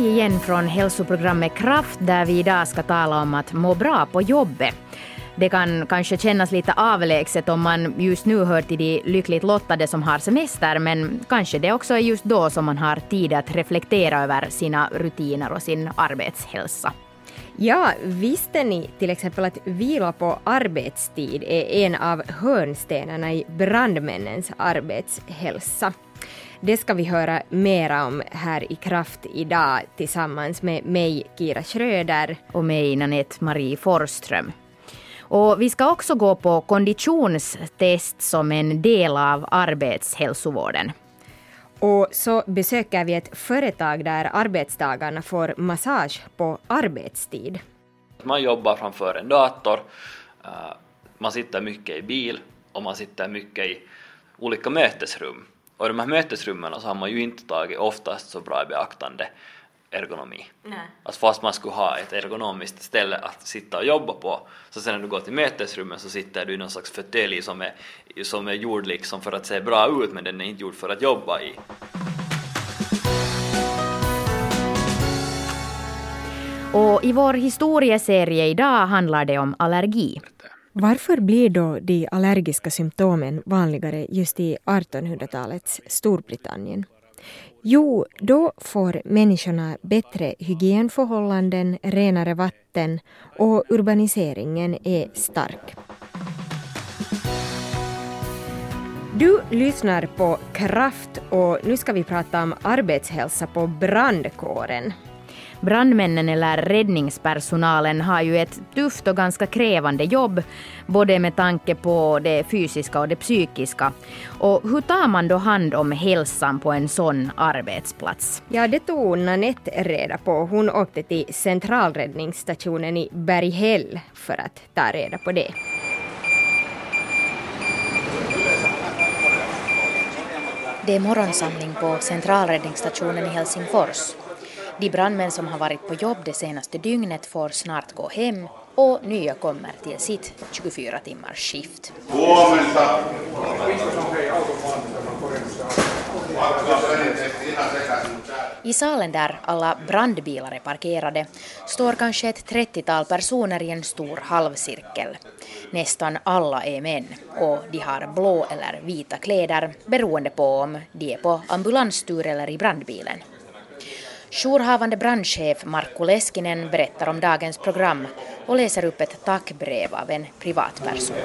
hej igen från hälsoprogrammet Kraft där vi idag ska tala om att må bra på jobbet. Det kan kanske kännas lite avlägset om man just nu hör till de lyckligt lottade som har semester, men kanske det också är just då som man har tid att reflektera över sina rutiner och sin arbetshälsa. Ja, visste ni till exempel att vila på arbetstid är en av hörnstenarna i brandmännens arbetshälsa? Det ska vi höra mera om här i Kraft idag tillsammans med mig, Kira Schröder. Och mig, Nanette Marie Forström. Och vi ska också gå på konditionstest som en del av arbetshälsovården. Och så besöker vi ett företag där arbetstagarna får massage på arbetstid. Man jobbar framför en dator, eh, man sitter mycket i bil och man sitter mycket i olika mötesrum. Och i de här mötesrummen så har man ju inte tagit oftast så bra i beaktande ergonomi. Nej. Alltså fast man skulle ha ett ergonomiskt ställe att sitta och jobba på, så sen när du går till mötesrummet så sitter du i någon slags fåtölj som är, som är gjord liksom för att se bra ut men den är inte gjord för att jobba i. Och i vår historieserie idag handlar det om allergi. Varför blir då de allergiska symptomen vanligare just i 1800-talets Storbritannien? Jo, då får människorna bättre hygienförhållanden, renare vatten och urbaniseringen är stark. Du lyssnar på Kraft och nu ska vi prata om arbetshälsa på brandkåren. Brandmännen eller räddningspersonalen har ju ett tufft och ganska krävande jobb, både med tanke på det fysiska och det psykiska. Och hur tar man då hand om hälsan på en sån arbetsplats? Ja, det tog Nanette reda på. Hon åkte till centralräddningsstationen i Berghäll för att ta reda på det. Det är morgonsamling på centralräddningsstationen i Helsingfors. De brandmän som har varit på jobb det senaste dygnet får snart gå hem och nya kommer till sitt 24 timmars skift. I salen där alla brandbilar är parkerade står kanske ett 30-tal personer i en stor halvcirkel. Nästan alla är män och de har blå eller vita kläder beroende på om de är på ambulanstur eller i brandbilen. Jourhavande brandchef Markku Leskinen berättar om dagens program och läser upp ett tackbrev av en privatperson.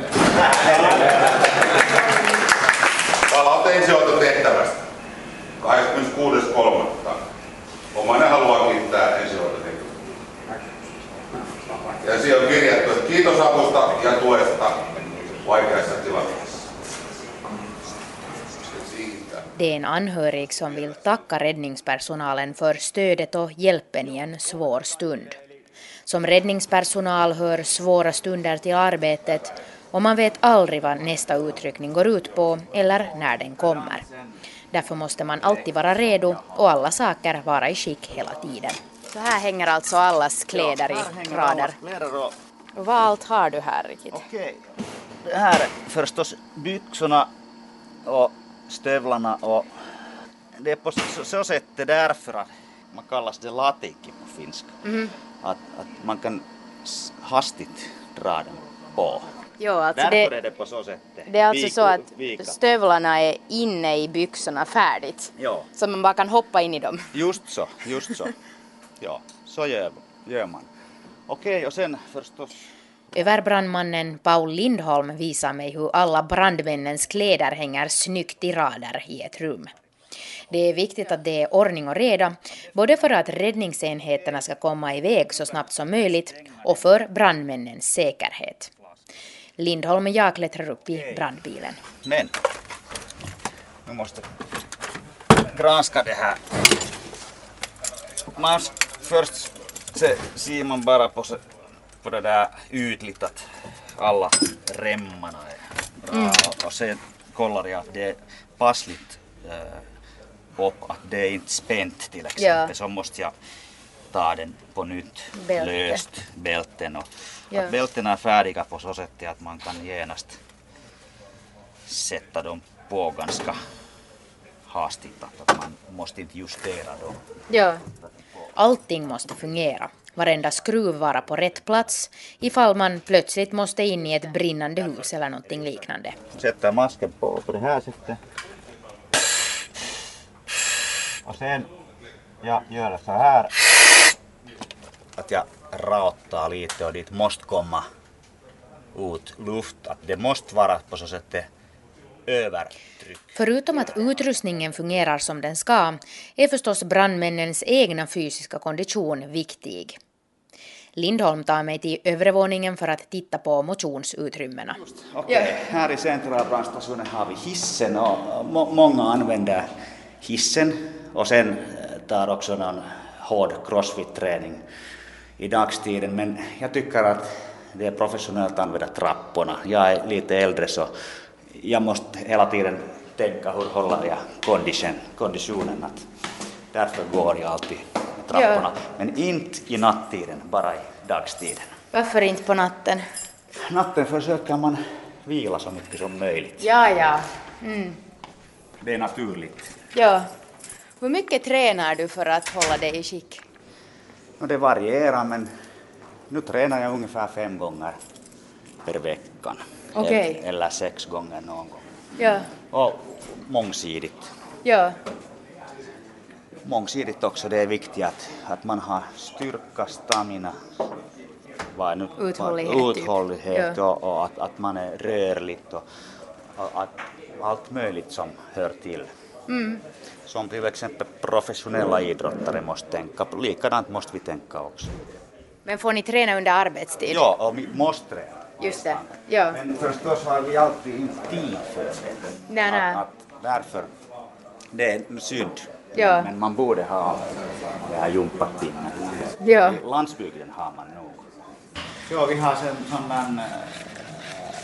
Palaute ensihoitotehtävästä 26.3. Omainen haluaa kiittää. Ja siellä on kirjattu, että kiitos avusta ja tuesta vaikeassa tilanteessa. Det är en anhörig som vill tacka räddningspersonalen för stödet och hjälpen i en svår stund. Som räddningspersonal hör svåra stunder till arbetet och man vet aldrig vad nästa utryckning går ut på eller när den kommer. Därför måste man alltid vara redo och alla saker vara i skick hela tiden. Så här hänger alltså allas kläder i rader. Och vad allt har du här riktigt? Okej. Det här är förstås byxorna och stövlarna och det är på så sätt därför att man kallas det latikki på finska. Mm. Att, att man kan hastigt dra den på. Jo, alltså Därför det, är det på så sätt. Det är alltså så att vika. stövlarna är inne i byxorna färdigt. Ja. Så man bara kan hoppa in i dem. Just så, just så. ja, så gör, gör man. Okej, och sen förstås Överbrandmannen Paul Lindholm visar mig hur alla brandmännens kläder hänger snyggt i rader i ett rum. Det är viktigt att det är ordning och reda, både för att räddningsenheterna ska komma iväg så snabbt som möjligt och för brandmännens säkerhet. Lindholm och jag klättrar upp i brandbilen. Men, nu måste granska det här. Man först ser man bara på på det där ytligt att alla remmarna är bra mm. och sen kollar jag att det är passligt äh, upp, att det är inte spänt till exempel, ja. så måste jag ta den på nytt, Bälte. löst bälten och ja. att bältena är färdiga på så sätt att man kan genast sätta dem på ganska hastigt, att man måste inte justera dem. Ja. Allting måste fungera, varenda skruv vara på rätt plats ifall man plötsligt måste in i ett brinnande hus eller någonting liknande. Sätter masken på på det här sättet. Och sen jag gör så här. Att jag raottar lite och dit måste komma ut luft. Att det måste vara på så sätt övertryck. Förutom att utrustningen fungerar som den ska är förstås brandmännens egna fysiska kondition viktig. Lindholm tar mig till övervåningen för att titta på motionsutrymmena. Okej, okay. här i centralbrandstationen har vi hissen och må många använder hissen och sen tar också någon hård crossfit-träning i dagstiden. Men jag tycker att det är professionellt att använda trapporna. Jag är lite äldre så jag måste hela tiden tänka hur håller jag condition, konditionen. Att därför går jag alltid trapporna. Ja. Men inte i nattiden, bara i dagstiden. Varför inte på natten? Natten försöker man vila så mycket som möjligt. Ja, ja. Mm. Det är naturligt. Ja. Hur mycket tränar du för att hålla dig i skick? Det varierar men nu tränar jag ungefär fem gånger per vecka. Okay. Eller sex gånger någon gång. Ja. Och mångsidigt. Ja. Mångsidigt också, det är viktigt att, att man har styrka, stamina, vad nu, uthållighet, uthållighet typ. och, och, att, att man är rörligt och, och att allt möjligt som hör till. Mm. Som till exempel professionella idrottare måste tänka. Likadant måste vi tänka också. Men får ni träna under arbetstid? Ja, och vi måste träna. Just det. Ja. Men förstås har vi alltid inte tid för det. Nej, nej. Att, att därför, det är synd. Ja. Men man borde ha det här gympatimmen. Ja. Landsbygden har man nog. Ja, vi har en sån där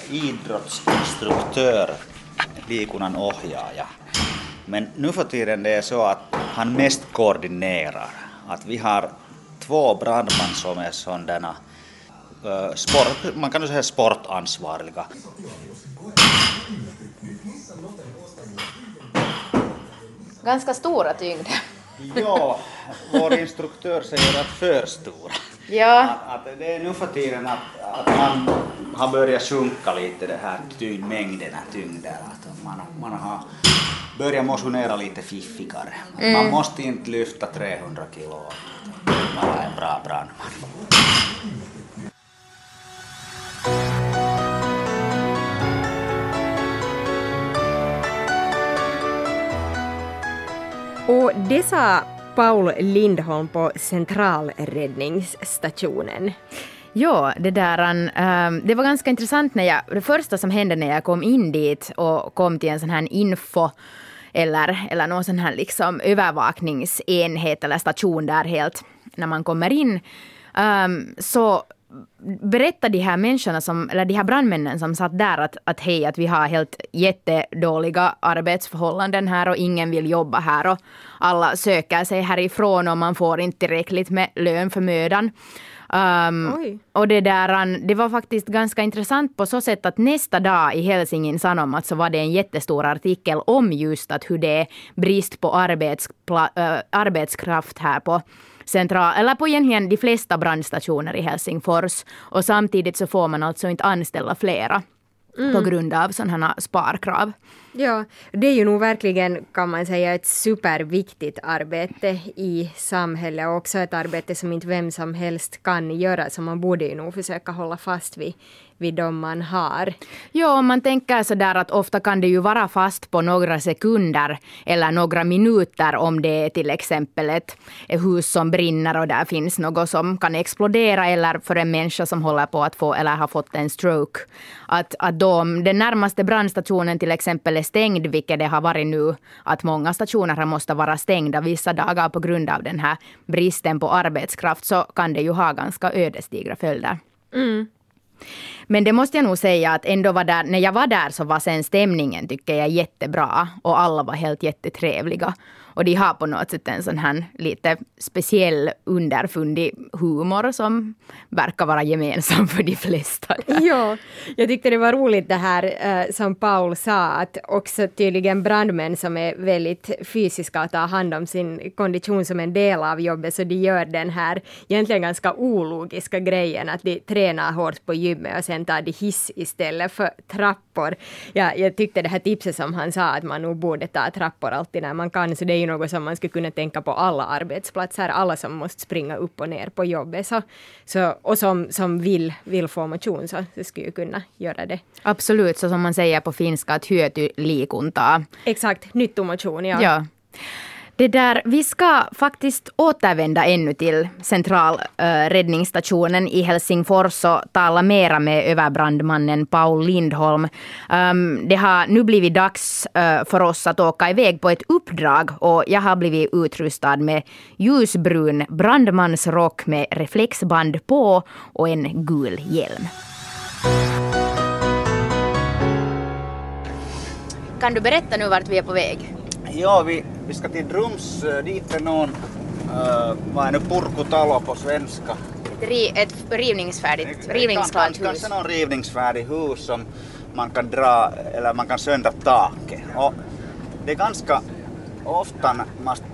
äh, idrottsinstruktör, liikunnan ohjaaja. Men nu för tiden det är så att han mest koordinerar. Att vi har två brandmän som är sådana sport, man kan säga sportansvariga. Ganska stora tyngder. ja, vår instruktör säger att för stora. Ja. Att, att det är nu för tiden att, att man har börjat sjunka lite det här tyngd, mängderna tyngder. Att man, man har börjat motionera lite fiffigare. Mm. Man måste inte lyfta 300 kilo vara en bra brandman. Och det sa Paul Lindholm på centralräddningsstationen. Ja, det där, um, um, det var ganska intressant när jag, det första som hände när jag kom in dit och kom till en sån här info eller, eller någon sån här liksom övervakningsenhet eller station där helt när man kommer in. Um, så berättar de här människorna, som, eller de här brandmännen som satt där att, att hej, att vi har helt jättedåliga arbetsförhållanden här och ingen vill jobba här och alla söker sig härifrån och man får inte tillräckligt med lön för mödan. Um, och det, där, det var faktiskt ganska intressant på så sätt att nästa dag i Helsingin Sanomat så var det en jättestor artikel om just att hur det är brist på arbetspla, äh, arbetskraft här på central, eller på egentligen de flesta brandstationer i Helsingfors. Och samtidigt så får man alltså inte anställa flera. Mm. på grund av sådana sparkrav. Ja, det är ju nog verkligen kan man säga ett superviktigt arbete i samhället och också ett arbete som inte vem som helst kan göra så man borde ju nog försöka hålla fast vid, vid de man har. Ja, om man tänker så där att ofta kan det ju vara fast på några sekunder eller några minuter om det är till exempel ett hus som brinner och där finns något som kan explodera eller för en människa som håller på att få eller har fått en stroke. Att, att då den närmaste brandstationen till exempel är stängd, vilket det har varit nu, att många stationer har måste vara stängda vissa dagar på grund av den här bristen på arbetskraft, så kan det ju ha ganska ödesdigra följder. Mm. Men det måste jag nog säga att ändå var där, när jag var där så var sen stämningen tycker jag jättebra och alla var helt jättetrevliga. Och de har på något sätt en sån här lite speciell underfundig humor som verkar vara gemensam för de flesta. ja, jag tyckte det var roligt det här uh, som Paul sa att också tydligen brandmän som är väldigt fysiska och tar hand om sin kondition som en del av jobbet så de gör den här egentligen ganska ologiska grejen att de tränar hårt på gymmet och sen tar de hiss istället för trappor. Ja, jag tyckte det här tipset som han sa att man nog borde ta trappor alltid när man kan så det är ju något som man skulle kunna tänka på alla arbetsplatser, alla som måste springa upp och ner på jobbet så, så, och som, som vill, vill få motion så, så skulle ju kunna göra det. Absolut, så som man säger på finska att hyöty liikuntaa. Exakt, nyttomotion ja. ja. Det där, vi ska faktiskt återvända ännu till centralräddningsstationen uh, i Helsingfors och tala mera med överbrandmannen Paul Lindholm. Um, det har nu blivit dags uh, för oss att åka iväg på ett uppdrag och jag har blivit utrustad med ljusbrun brandmansrock med reflexband på och en gul hjälm. Kan du berätta nu vart vi är på väg? Ja, vi, vi ska till Drums, eh, dit är någon, uh, vad är nu, purkutalo på svenska? Ett, ett rivningsfärdigt, rivningsklart hus. Kanske någon rivningsfärdig hus som man kan dra, eller man kan söndra taket. Och det är ganska ofta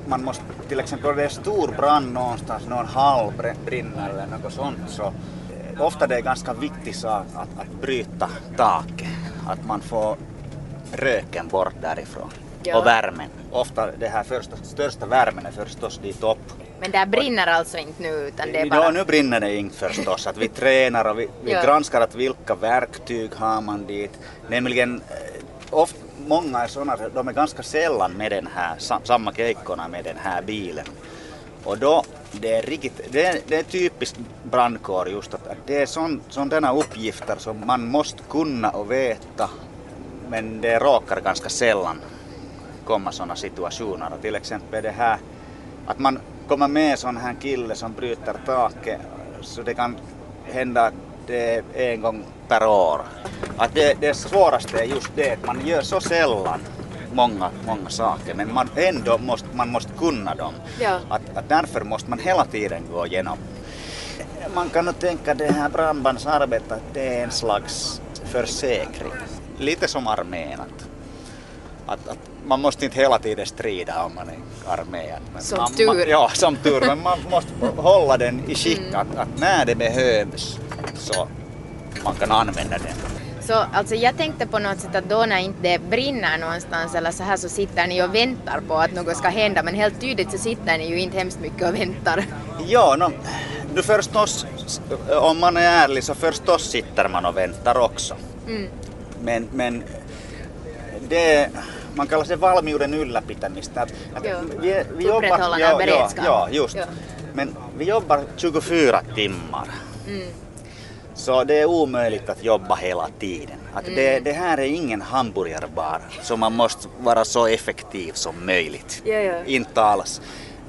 man, måste, till exempel det är stor brand någonstans, någon hall brinner eller något sånt, så eh, ofta det är ganska viktigt sak att, att bryta taket. Att man får röken bort därifrån ja. och värmen. Ofta det här första, största värmen är förstås dit upp. Men där brinner alltså inte nu utan det är bara... Ja, nu brinner det inte förstås. Att vi tränar och vi, vi ja. granskar att vilka verktyg har man dit. Nämligen, eh, ofta, många är sådana, de är ganska sällan med den här, samma keikkorna med den här bilen. Och då, det är, riktigt, det är, det är typiskt brandkår just att, att det är sådana uppgifter som man måste kunna och veta men det råkar ganska sällan komma sådana situationer. Till exempel det här att man kommer med sån här kille som bryter taket så det kan hända det en gång per år. Att det, det svåraste är just det att man gör så sällan många, många saker men man ändå måste, man måste kunna dem. Ja. Att, att därför måste man hela tiden gå igenom. Man kan nog tänka det här brandbandsarbetet att det är en slags försäkring. Lite som armén. Att, att, att man måste inte hela tiden strida om man är armén. Som man, tur. Man, ja, som tur. Men man måste hålla den i skick mm. att, att när det behövs så man kan använda den. Så alltså jag tänkte på något sätt att då när inte det brinner någonstans eller så här så sitter ni och väntar på att något ska hända men helt tydligt så sitter ni ju inte hemskt mycket och väntar. Ja, no, nu förstås, om man är ärlig så förstås sitter man och väntar också. Mm. Men, men det man kallar det valmiuden ylläpitämistä. Att, att vi, vi jobbar, ja, ja, ja, just. Ja. Men vi jobbar 24 timmar. Mm. Så det är omöjligt att jobba hela tiden. Att mm. det, det, här är ingen hamburgerbar, så man måste vara så effektiv som möjligt. Ja, ja. Inte alls.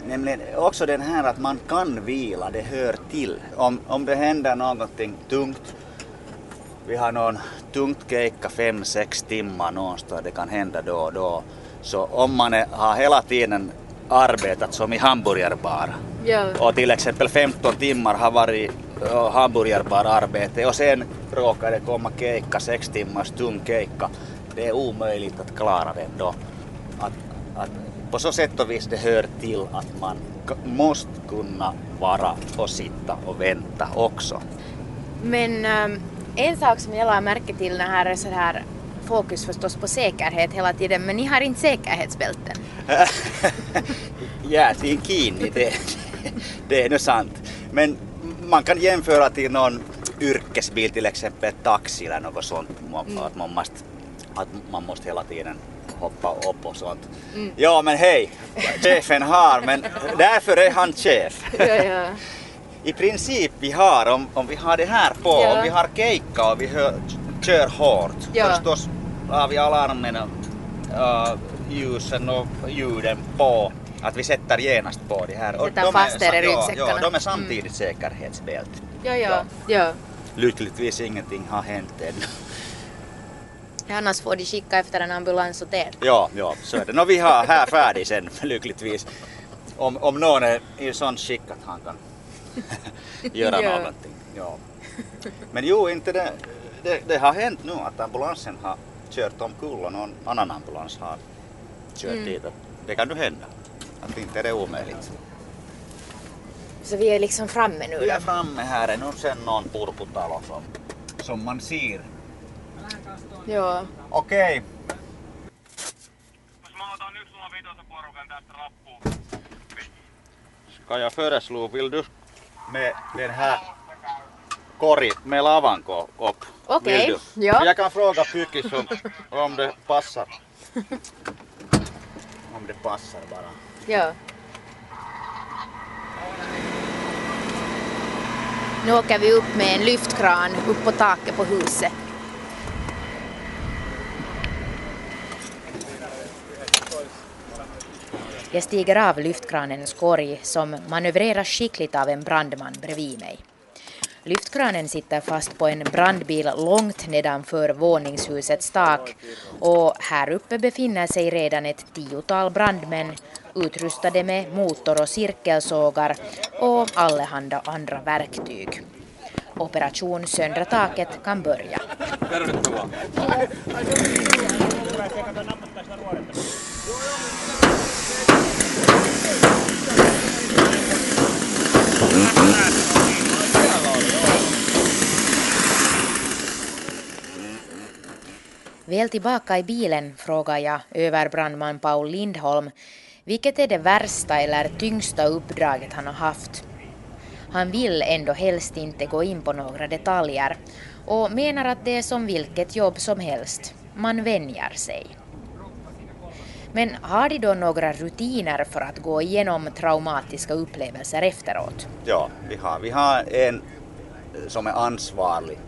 Nämligen också den här att man kan vila, det hör till. Om, om det händer någonting tungt vi har någon tungt keikka fem, sex timmar någonstans, det kan hända då och då. Så om man är, har hela tiden arbetat som i hamburgerbar ja. och till exempel 15 timmar har varit hamburgerbar arbete och sen råkar det komma keikka, sex timmars tung keikka. Det är omöjligt att klara den då. Att, att på så sätt och vis det hör till att man måste kunna vara och sitta och vänta också. Men ähm, en sak som jag la märke till när här är så här fokus förstås på säkerhet hela tiden, men ni har inte säkerhetsbälten. Jäätiin kiinni, det, det är nog sant. Men man kan jämföra till någon yrkesbil, till exempel taxi eller något sånt, mm. att, man måste, att man måste hela tiden hoppa upp och sånt. Mm. Ja men hej, chefen har, men därför är han chef. ja, ja i princip vi har, om, om vi har det här på, ja. om vi har keikka och vi hör, kör hårt, ja. förstås har vi alarmen och uh, ljusen och ljuden på, att vi sätter genast på det här. Och de fast er i ryggsäckarna. Ja, de är samtidigt mm. säkerhetsbält. Ja, ja, ja. Lyckligtvis ingenting har hänt ännu. Annars får de skicka efter en ambulans och det. Ja, ja, så är det. Nå, vi har här färdigt sen lyckligtvis. Om, om någon är i sån skick att han kan göra Ja. någonting. Ja. Men jo, inte det, det, det har hänt nu att ambulansen har kört omkull och någon annan ambulans har kört dit. Det kan ju hända. Att inte är det omöjligt. Så vi är liksom framme nu Vi är då. framme här, är nu sen någon purputalo som, som man ser. Ja. Okej. Ska jag föreslå, vill du med den här korg med lavanko upp? Okej, du? ja. Jag kan fråga Pykis om, om det passar. Om det passar bara. ja. Nu åker vi upp med en lyftkran upp på taket på huset. Jag stiger av lyftkranens korg som manövreras skickligt av en brandman bredvid mig. Lyftkranen sitter fast på en brandbil långt nedanför våningshusets tak och här uppe befinner sig redan ett tiotal brandmän utrustade med motor och cirkelsågar och allehanda andra verktyg. Operation Söndra taket kan börja. Väl tillbaka i bilen frågar jag överbrandman Paul Lindholm vilket är det värsta eller tyngsta uppdraget han har haft. Han vill ändå helst inte gå in på några detaljer och menar att det är som vilket jobb som helst. Man vänjer sig. Men har de då några rutiner för att gå igenom traumatiska upplevelser efteråt? Ja, vi har, vi har en som är ansvarig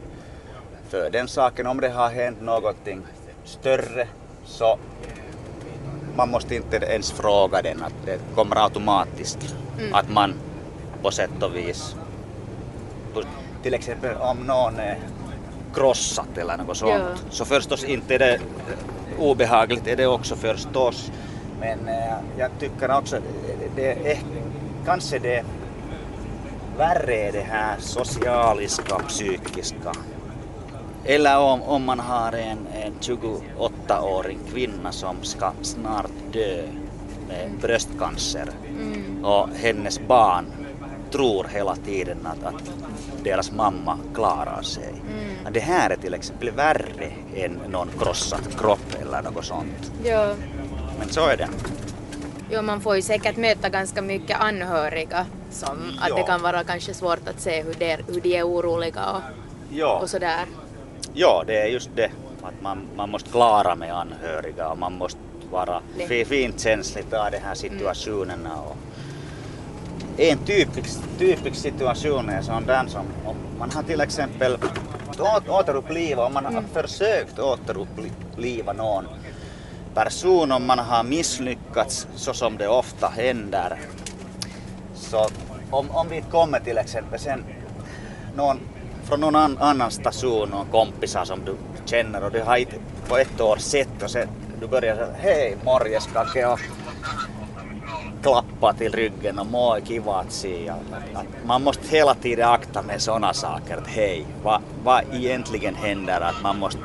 för den saken. Om det har hänt någonting större så man måste inte ens fråga den, att det kommer automatiskt. Att man på sätt och vis, till exempel om någon krossat eller något sånt, Ja. så förstås inte är det obehagligt är det också förstås. Men eh, jag tycker också det är kanske det värre är det här socialiska, psykiska. Eller om, om man har en, en 28-årig kvinna som ska snart dö med bröstcancer och hennes barn tror hela tiden att, att deras mamma klarar sig. Att Det här är till exempel värre än någon krossad kropp eller något sånt. Ja. Men så är det. Jo, man får ju säkert möta ganska mycket anhöriga som att det kan vara kanske svårt att se hur, det, hur de är oroliga och, Ja. och sådär. Ja, det är just det. Att man, man måste klara med anhöriga och man måste vara fint känslig för de här situationerna. Och en typisk, typisk situation är sån där som om man har till exempel å- återupplivat, om man har försökt återuppliva någon person, om man har misslyckats så som det ofta händer. Så om, om vi kommer till exempel sen någon från någon an, annan station, någon kompisar som du känner och du har på ett år sett och sen du börjar säga hej morjes Kake och klappa till ryggen och må kiva att se. Att, att man måste hela tiden akta med sådana saker att hej, vad, vad egentligen händer? Att man måste,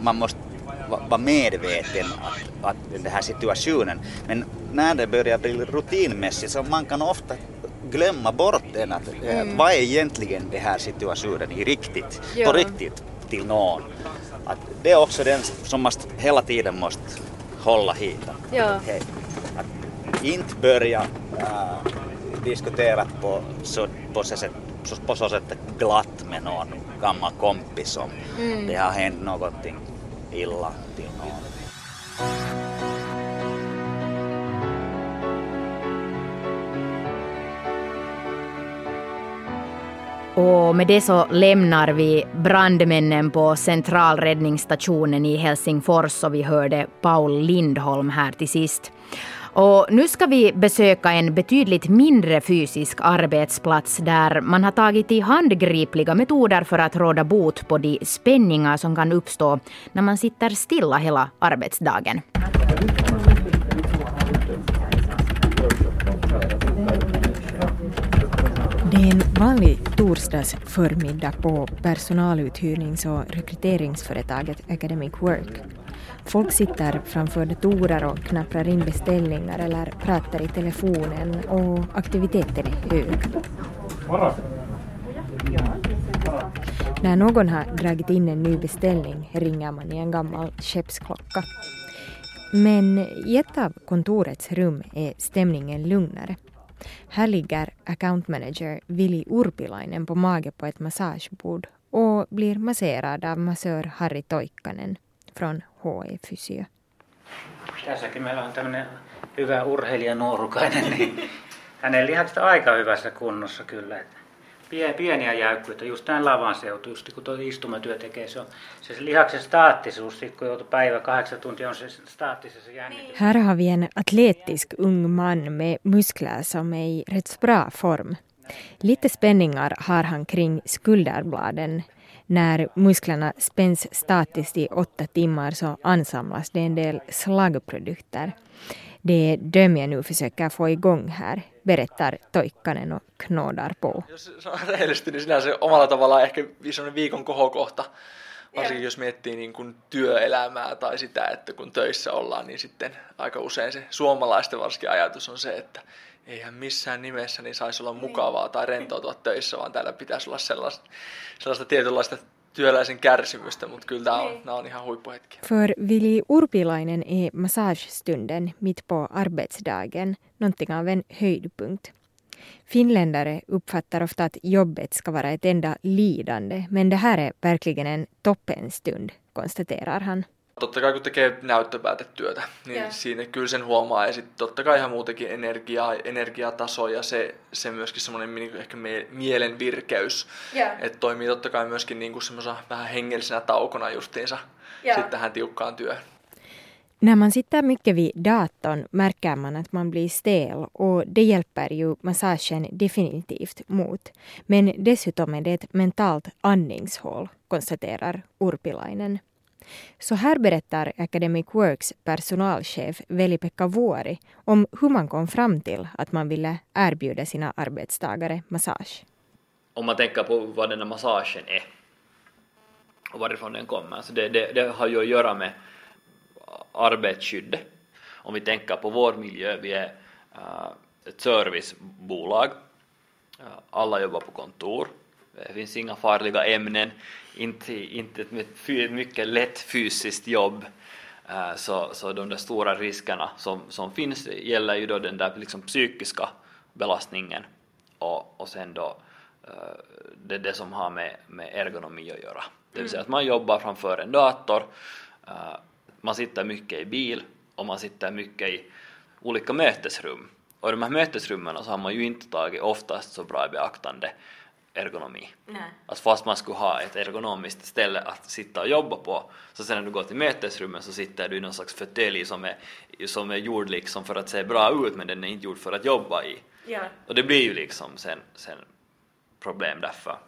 man måste va- vara medveten att, att den här situationen. Men när det börjar bli rutinmässigt så man kan ofta glömma bort den att eh, vad är egentligen den här situationen i riktigt, Ja. på riktigt till någon. Att det är också den som man hela tiden måste hålla hit. Ja. hej, inte börja äh, diskutera på så, på, så sätt, på så sätt glatt med någon gammal kompis om det har hänt någonting illa till någon. Och med det så lämnar vi brandmännen på centralräddningsstationen i Helsingfors och vi hörde Paul Lindholm här till sist. Och nu ska vi besöka en betydligt mindre fysisk arbetsplats där man har tagit i handgripliga metoder för att råda bot på de spänningar som kan uppstå när man sitter stilla hela arbetsdagen. Det är en vanlig torsdagsförmiddag på personaluthyrnings och rekryteringsföretaget Academic Work. Folk sitter framför datorer och knappar in beställningar eller pratar i telefonen och aktiviteten är hög. När någon har dragit in en ny beställning ringer man i en gammal skeppsklocka. Men i ett av kontorets rum är stämningen lugnare. Här ligger account manager Vili Urpilainen på mage på ett massagebord och blir masserad av massör Harri Toikkanen från HE Fysio. Tässäkin meillä on tämmöinen hyvä urheilija nuorukainen, niin hänen lihakset on aika hyvässä kunnossa kyllä. Pieniä jäykkyyttä, just tämän lavan seutu, just kun tuo istumatyö tekee, se on se, se lihaksen staattisuus, sit kun joutuu päivä kahdeksan tuntia, on se staattisessa jännitys. Här har vi en atletisk ung man med muskler som är i rätt bra form. Lite spänningar har han kring skulderbladen när musklerna spänns statiskt i åtta timmar så ansamlas det en del slaggprodukter. Det är dem jag nu försöker få igång här, berättar Toikkanen och knådar på. Jos on rehellisesti, niin sinänsä omalla tavallaan ehkä viikon kohokohta, varsinkin jos miettii niin kuin työelämää tai sitä, että kun töissä ollaan, niin sitten aika usein se suomalaisten varsinkin ajatus on se, että eihän missään nimessä niin saisi olla mukavaa tai rentoutua töissä, vaan täällä pitäisi olla sellaista, sellaista tietynlaista työläisen kärsimystä, mutta kyllä nämä on, nämä on ihan huippuhetkiä. För Vili Urpilainen är massagestunden mitt på arbetsdagen någonting av en höjdpunkt. Finländare uppfattar ofta att jobbet ska vara ett enda lidande, men det här är verkligen en toppenstund, konstaterar han. Totta kai kun tekee näyttöpäätetyötä, niin yeah. siinä kyllä sen huomaa. Ja sitten totta kai ihan muutenkin energiaa, energiataso ja se, se myöskin semmoinen niin ehkä mielen virkeys. Yeah. Että toimii totta kai myöskin niin kuin semmoisena vähän hengellisenä taukona justiinsa yeah. sitten tähän tiukkaan työhön. När man sitter mycket vid datorn märker man att man blir stel och det hjälper ju massagen definitivt mot. Men dessutom är det ett mentalt andningshål, konstaterar Urpilainen. Så här berättar Academic Works personalchef Veli-Pekka Vuori om hur man kom fram till att man ville erbjuda sina arbetstagare massage. Om man tänker på vad den här massagen är och varifrån den kommer, så det, det, det har ju att göra med arbetsskyddet. Om vi tänker på vår miljö, vi är äh, ett servicebolag, äh, alla jobbar på kontor, det finns inga farliga ämnen, inte, inte ett mycket lätt fysiskt jobb. Uh, så, så de där stora riskerna som, som finns gäller ju då den där liksom psykiska belastningen och, och sen då det, det som har med, med ergonomi att göra. Det vill säga att man jobbar framför en dator man sitter mycket i bil och man sitter mycket i olika mötesrum. Och i de här mötesrummen så har man ju inte tagit oftast så bra i beaktande ergonomi. Nej. Alltså fast man skulle ha ett ergonomiskt ställe att sitta och jobba på så sen när du går till mötesrummet så sitter du i någon slags fåtölj som är, som är gjord liksom för att se bra ut men den är inte gjord för att jobba i. Ja. Och det blir ju liksom sen, sen problem därför.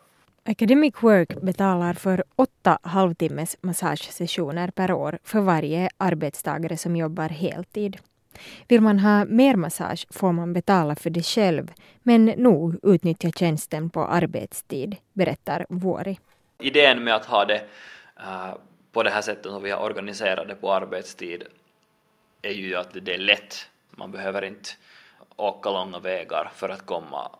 Academic Work betalar för åtta halvtimmes massagesessioner per år för varje arbetstagare som jobbar heltid. Vill man ha mer massage får man betala för det själv, men nog utnyttja tjänsten på arbetstid, berättar Vuori. Idén med att ha det uh, på det här sättet som vi har organiserat det på arbetstid är ju att det är lätt. Man behöver inte åka långa vägar för att komma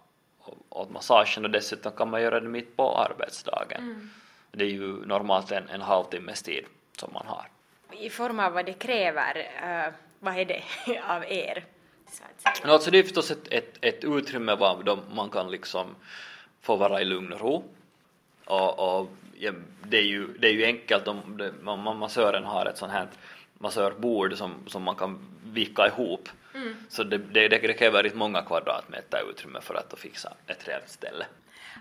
åt massagen och dessutom kan man göra det mitt på arbetsdagen. Mm. Det är ju normalt en, en halvtimmes tid som man har. I form av vad det kräver, uh, vad är det av er? No, alltså det är förstås ett, ett, ett utrymme var man kan liksom få vara i lugn och ro. Och, och ja, det, är ju, det är ju enkelt om det, man, massören har ett sånt här massörbord som, som man kan vika ihop Mm. Så det, det, det kräver inte många kvadratmeter utrymme för att fixa ett rejält ställe.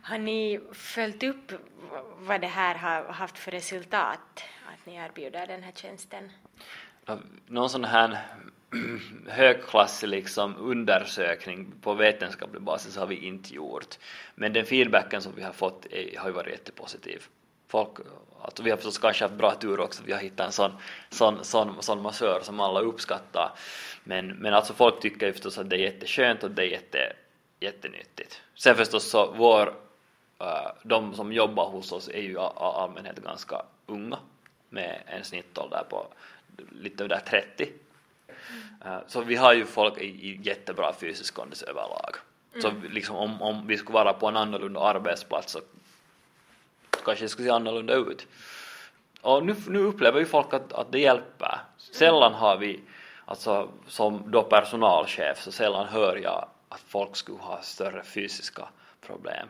Har ni följt upp vad det här har haft för resultat, att ni erbjuder den här tjänsten? Någon sån här högklassig liksom undersökning på vetenskaplig basis har vi inte gjort. Men den feedbacken som vi har fått är, har ju varit jättepositiv. Folk, alltså vi har förstås kanske haft bra tur också, vi har hittat en sån, sån, sån, sån massör som alla uppskattar. Men, men alltså folk tycker ju förstås att det är jätteskönt och det är jätte, jättenyttigt. Sen förstås så vår, eh, de som jobbar hos oss är ju i allmänhet ganska unga med en snittålder på lite över 30 Eh, så vi har ju folk i, i jättebra fysisk kondis överlag. Mm. Så liksom om, om vi skulle vara på en annorlunda arbetsplats så kanske det skulle se annorlunda ut. Och nu, nu upplever ju folk att, att det hjälper. Sällan har vi, alltså som då personalchef, så sällan hör jag att folk skulle ha större fysiska problem.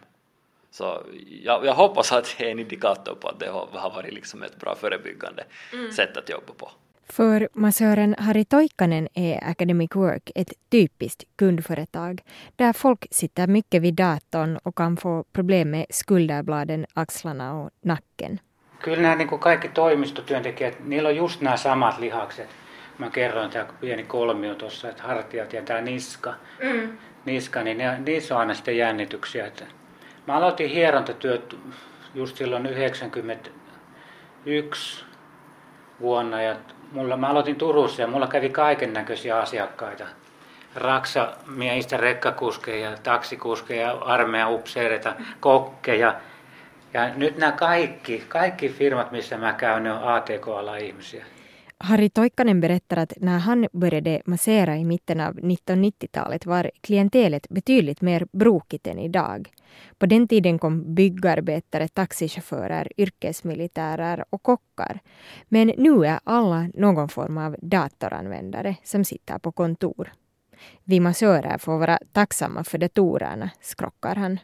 Så jag, jag hoppas att det är en indikator på att det har, har varit liksom ett bra förebyggande mm. sätt att jobba på. För massören Harry Toikkanen är Academic Work ett typiskt kundföretag där folk sitter mycket vid datorn och kan få problem med skulderbladen, axlarna och nacken. Kyllä nämä niin kaikki toimistotyöntekijät, niillä on just nämä samat lihakset. Mä kerroin tämä pieni kolmio tuossa, että hartiat ja tämä niska, mm. niska niin ne, niissä on aina sitten jännityksiä. Että mä aloitin hierontatyöt just silloin 91 vuonna ja mulla, mä aloitin Turussa ja mulla kävi kaiken näköisiä asiakkaita. Raksamiehistä, rekkakuskeja, taksikuskeja, armeijan upseereita, kokkeja. Ja nyt nämä kaikki, kaikki firmat, missä mä käyn, ne on ATK-ala ihmisiä. Harry Toikkanen berättar att när han började massera i mitten av 1990-talet var klientelet betydligt mer brokigt än idag. På den tiden kom byggarbetare, taxichaufförer, yrkesmilitärer och kockar. Men nu är alla någon form av datoranvändare som sitter på kontor. Vi massörer får vara tacksamma för datorerna, skrockar han.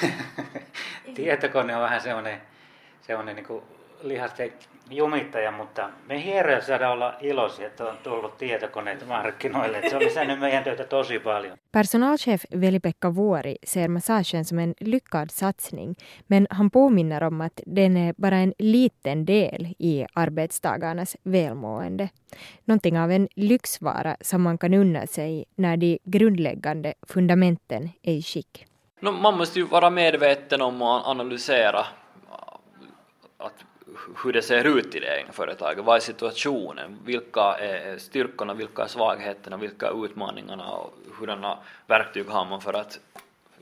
Tietokone on vähän semmoinen, semmoinen niin lihasten jumittaja, mutta me hieroja saadaan olla iloisia, että on tullut tietokoneet markkinoille. Se on lisännyt meidän töitä tosi paljon. Personalchef Veli-Pekka Vuori ser massagen som en lyckad satsning, men han påminner om att den är bara en liten del i arbetstagarnas välmående. Någonting av en lyxvara som man kan unna sig när de grundläggande fundamenten är i skick. No, man måste ju vara medveten om att analysera att hur det ser ut i det egna företaget. Vad är situationen? Vilka är styrkorna? Vilka är svagheterna? Vilka är utmaningarna? Och hurdana verktyg har man för att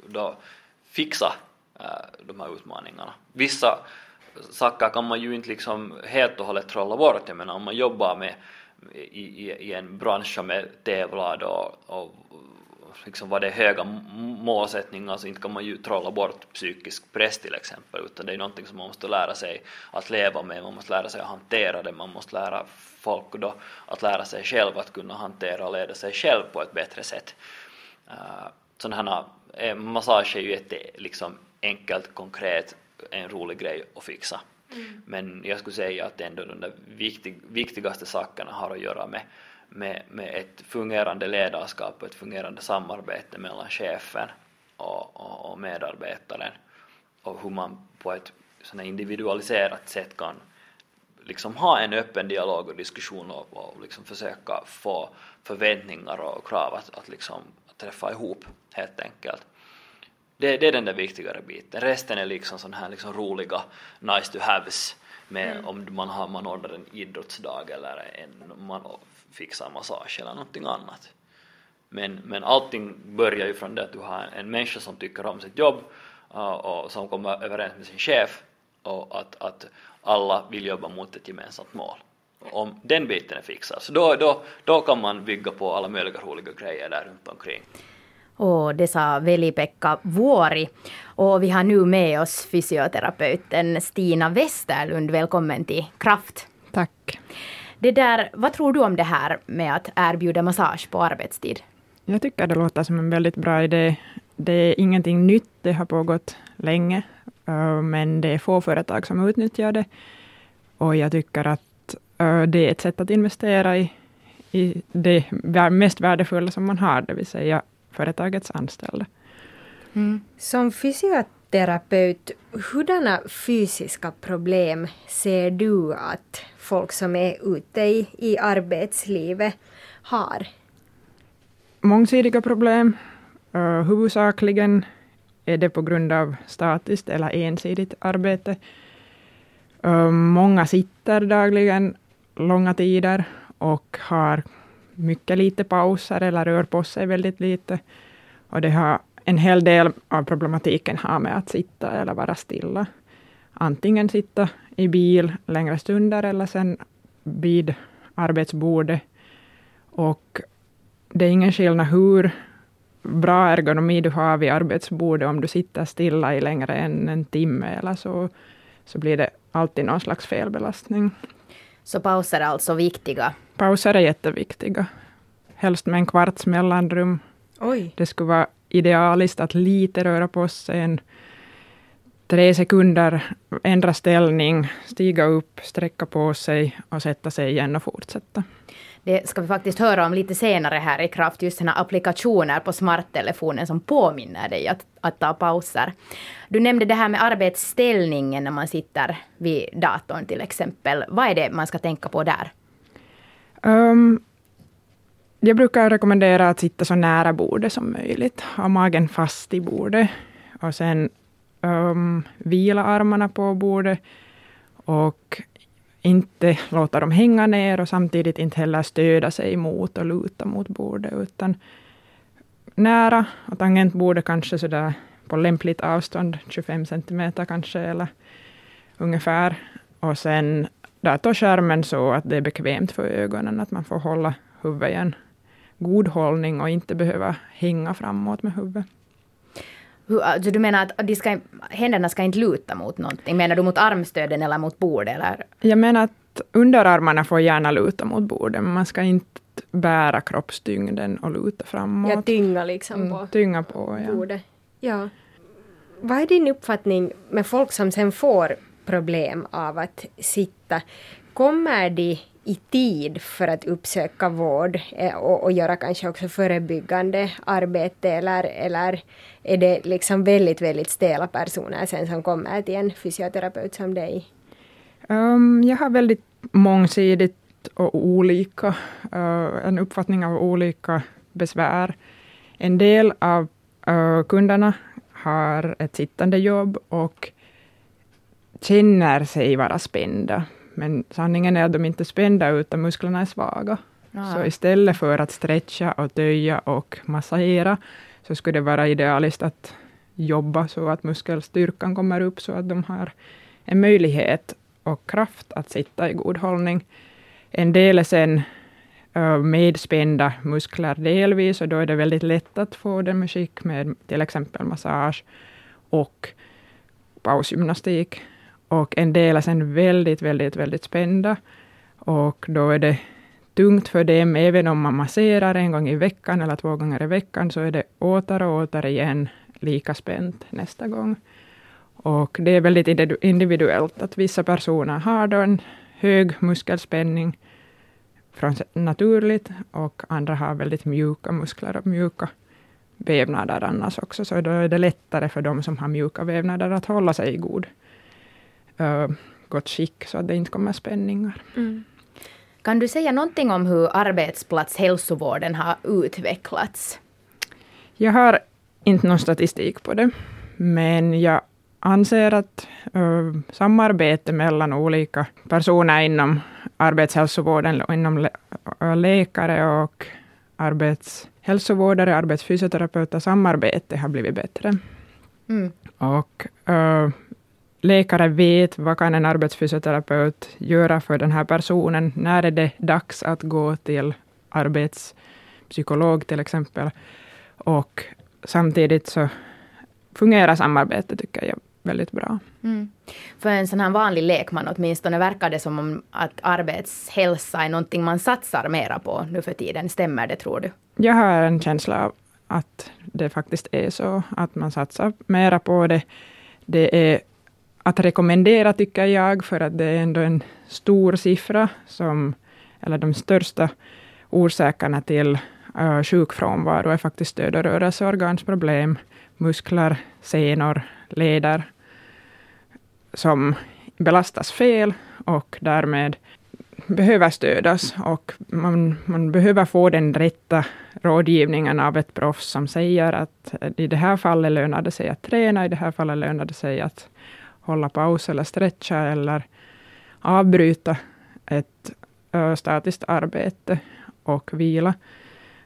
då fixa eh, de här utmaningarna? Vissa saker kan man ju inte liksom helt och hållet trolla bort. Jag menar om man jobbar med i, i, i en bransch som är tävlad och, och liksom vad det höga målsättningar så inte kan man ju trolla bort psykisk press till exempel utan det är någonting som man måste lära sig att leva med, man måste lära sig att hantera det, man måste lära folk då att lära sig själv att kunna hantera och leda sig själv på ett bättre sätt. Uh, sådana här eh, massage är ju ett liksom enkelt, konkret, en rolig grej att fixa. Mm. Men jag skulle säga att ändå de där viktig, viktigaste sakerna har att göra med med, med ett fungerande ledarskap och ett fungerande samarbete mellan chefen och, och, och medarbetaren och hur man på ett sån individualiserat sätt kan liksom ha en öppen dialog och diskussion och, och liksom försöka få förväntningar och krav att, att liksom träffa ihop helt enkelt. Det, det är den där viktigare biten. Resten är liksom sån här liksom roliga nice to haves med mm. om man, har, man ordnar en idrottsdag eller en, man fixar massage eller någonting annat. Men, men allting börjar ju från det att du har en, människa som tycker om sitt jobb uh, och som kommer överens med sin chef och att, att alla vill jobba mot ett gemensamt mål. Om den biten är fixad, så då, då, då kan man bygga på alla möjliga roliga grejer där runt omkring. Och det sa Veli-Pekka Vuori. Och vi har nu med oss fysioterapeuten Stina Westerlund. Välkommen till Kraft. Tack. Det där, vad tror du om det här med att erbjuda massage på arbetstid? Jag tycker det låter som en väldigt bra idé. Det är ingenting nytt, det har pågått länge, eh, men det är få företag som utnyttjar det. Och jag tycker att eh, det är ett sätt att investera i, i det mest värdefulla som man har, det vill säga företagets anställda. Mm. Som fysioterapeut fysioterapeut, hurdana fysiska problem ser du att folk som är ute i, i arbetslivet har? Mångsidiga problem. Uh, huvudsakligen är det på grund av statiskt eller ensidigt arbete. Uh, många sitter dagligen långa tider och har mycket lite pauser eller rör på sig väldigt lite. Och det har en hel del av problematiken har med att sitta eller vara stilla. Antingen sitta i bil längre stunder eller sen vid arbetsbordet. Och det är ingen skillnad hur bra ergonomi du har vid arbetsbordet om du sitter stilla i längre än en timme eller så, så blir det alltid någon slags felbelastning. Så pauser är alltså viktiga? Pauser är jätteviktiga. Helst med en kvarts mellanrum. Oj. Det skulle vara idealiskt att lite röra på sig en tre sekunder, ändra ställning, stiga upp, sträcka på sig och sätta sig igen och fortsätta. Det ska vi faktiskt höra om lite senare här i kraft, just sådana applikationer på smarttelefonen som påminner dig att, att ta pauser. Du nämnde det här med arbetsställningen när man sitter vid datorn till exempel. Vad är det man ska tänka på där? Um, jag brukar rekommendera att sitta så nära bordet som möjligt. Ha magen fast i bordet. Och sen um, vila armarna på bordet. Och inte låta dem hänga ner och samtidigt inte heller stöda sig mot och luta mot bordet, utan nära och tangentbordet kanske sådär på lämpligt avstånd, 25 centimeter kanske, eller ungefär. Och sen datorskärmen så att det är bekvämt för ögonen, att man får hålla huvudet i en god hållning och inte behöva hänga framåt med huvudet. Hur, alltså du menar att de ska, händerna ska inte luta mot någonting? Menar du mot armstöden eller mot bordet? Eller? Jag menar att underarmarna får gärna luta mot bordet, men man ska inte bära kroppstyngden och luta framåt. Ja, tynga liksom mm. på, tynga på ja. bordet. Ja. Vad är din uppfattning med folk som sen får problem av att sitta? Kommer de i tid för att uppsöka vård eh, och, och göra kanske också förebyggande arbete eller, eller är det liksom väldigt, väldigt stela personer sen som kommer till en fysioterapeut som dig? Um, jag har väldigt mångsidigt och olika, uh, en uppfattning av olika besvär. En del av uh, kunderna har ett sittande jobb och känner sig vara spända men sanningen är att de inte är spända utan musklerna är svaga. Ah. Så istället för att stretcha och töja och massagera så skulle det vara idealiskt att jobba så att muskelstyrkan kommer upp så att de har en möjlighet och kraft att sitta i god hållning. En del är sen uh, medspända muskler delvis och då är det väldigt lätt att få dem i skick med till exempel massage och pausgymnastik. Och en del är sen väldigt, väldigt, väldigt spända. Och då är det tungt för dem, även om man masserar en gång i veckan eller två gånger i veckan, så är det åter och åter igen lika spänt nästa gång. Och det är väldigt individuellt, att vissa personer har då en hög muskelspänning från naturligt, och andra har väldigt mjuka muskler och mjuka vävnader annars också, så då är det lättare för de som har mjuka vävnader att hålla sig i god uh, gott skick, så att det inte kommer spänningar. Mm. Kan du säga någonting om hur arbetsplatshälsovården har utvecklats? Jag har inte någon statistik på det, men jag anser att uh, samarbete mellan olika personer inom arbetshälsovården, inom lä läkare och arbetshälsovårdare, arbetsfysioterapeuter, samarbete har blivit bättre. Mm. Och uh, läkare vet vad kan en arbetsfysioterapeut göra för den här personen. När är det dags att gå till arbetspsykolog till exempel. Och samtidigt så fungerar samarbetet tycker jag väldigt bra. Mm. För en sån här vanlig lekman åtminstone verkar det som om att arbetshälsa är någonting man satsar mera på nu för tiden. Stämmer det tror du? Jag har en känsla av att det faktiskt är så, att man satsar mera på det. Det är att rekommendera, tycker jag, för att det är ändå en stor siffra, som, eller de största orsakerna till uh, sjukfrånvaro är faktiskt stöd och rörelseorgansproblem. muskler, senor, leder som belastas fel och därmed behöver stödas och man, man behöver få den rätta rådgivningen av ett proffs som säger att i det här fallet lönar det sig att träna, i det här fallet lönar det sig att hålla paus eller stretcha eller avbryta ett statiskt arbete och vila.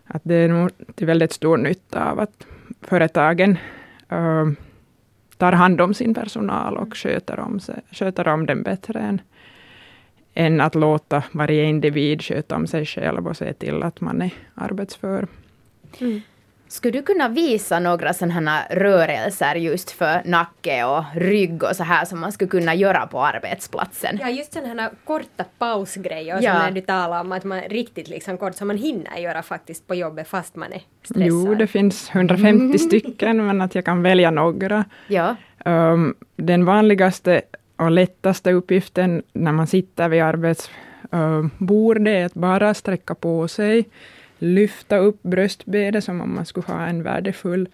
Att det är nog till väldigt stor nytta av att företagen tar hand om sin personal och sköter om, sig, sköter om den bättre än, än att låta varje individ sköta om sig själv och se till att man är arbetsför. Mm. Skulle du kunna visa några sådana rörelser just för nacke och rygg och så här som man skulle kunna göra på arbetsplatsen? Ja, just sådana här korta pausgrejer ja. som när du talar om att man riktigt liksom kort som man hinner göra faktiskt på jobbet fast man är stressad. Jo, det finns 150 mm. stycken men att jag kan välja några. Ja. Um, den vanligaste och lättaste uppgiften när man sitter vid arbetsbordet är att bara sträcka på sig lyfta upp bröstbenet som om man skulle ha en värdefull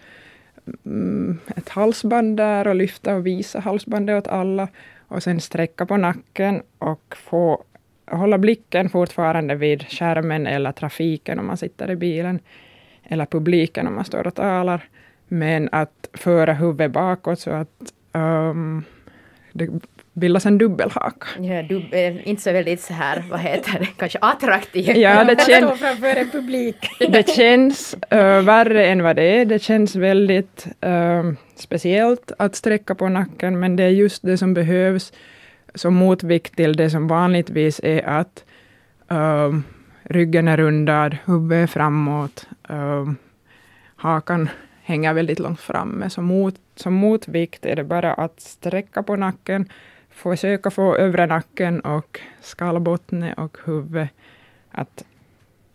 mm, ett halsband där och lyfta och visa halsbandet åt alla och sen sträcka på nacken och få hålla blicken fortfarande vid skärmen eller trafiken om man sitter i bilen eller publiken om man står och talar. Men att föra huvudet bakåt så att um, det bildas en dubbelhaka. Ja, dubbel, inte så väldigt så här, vad heter det, kanske attraktiv. Ja, det, kän framför en publik. det känns uh, värre än vad det är. Det känns väldigt uh, speciellt att sträcka på nacken, men det är just det som behövs som motvikt till det som vanligtvis är att uh, ryggen är rundad, huvudet är framåt, hakan hänger väldigt långt framme. Så mot, som motvikt är det bara att sträcka på nacken, försöka få övre nacken och skallbotten och huvudet att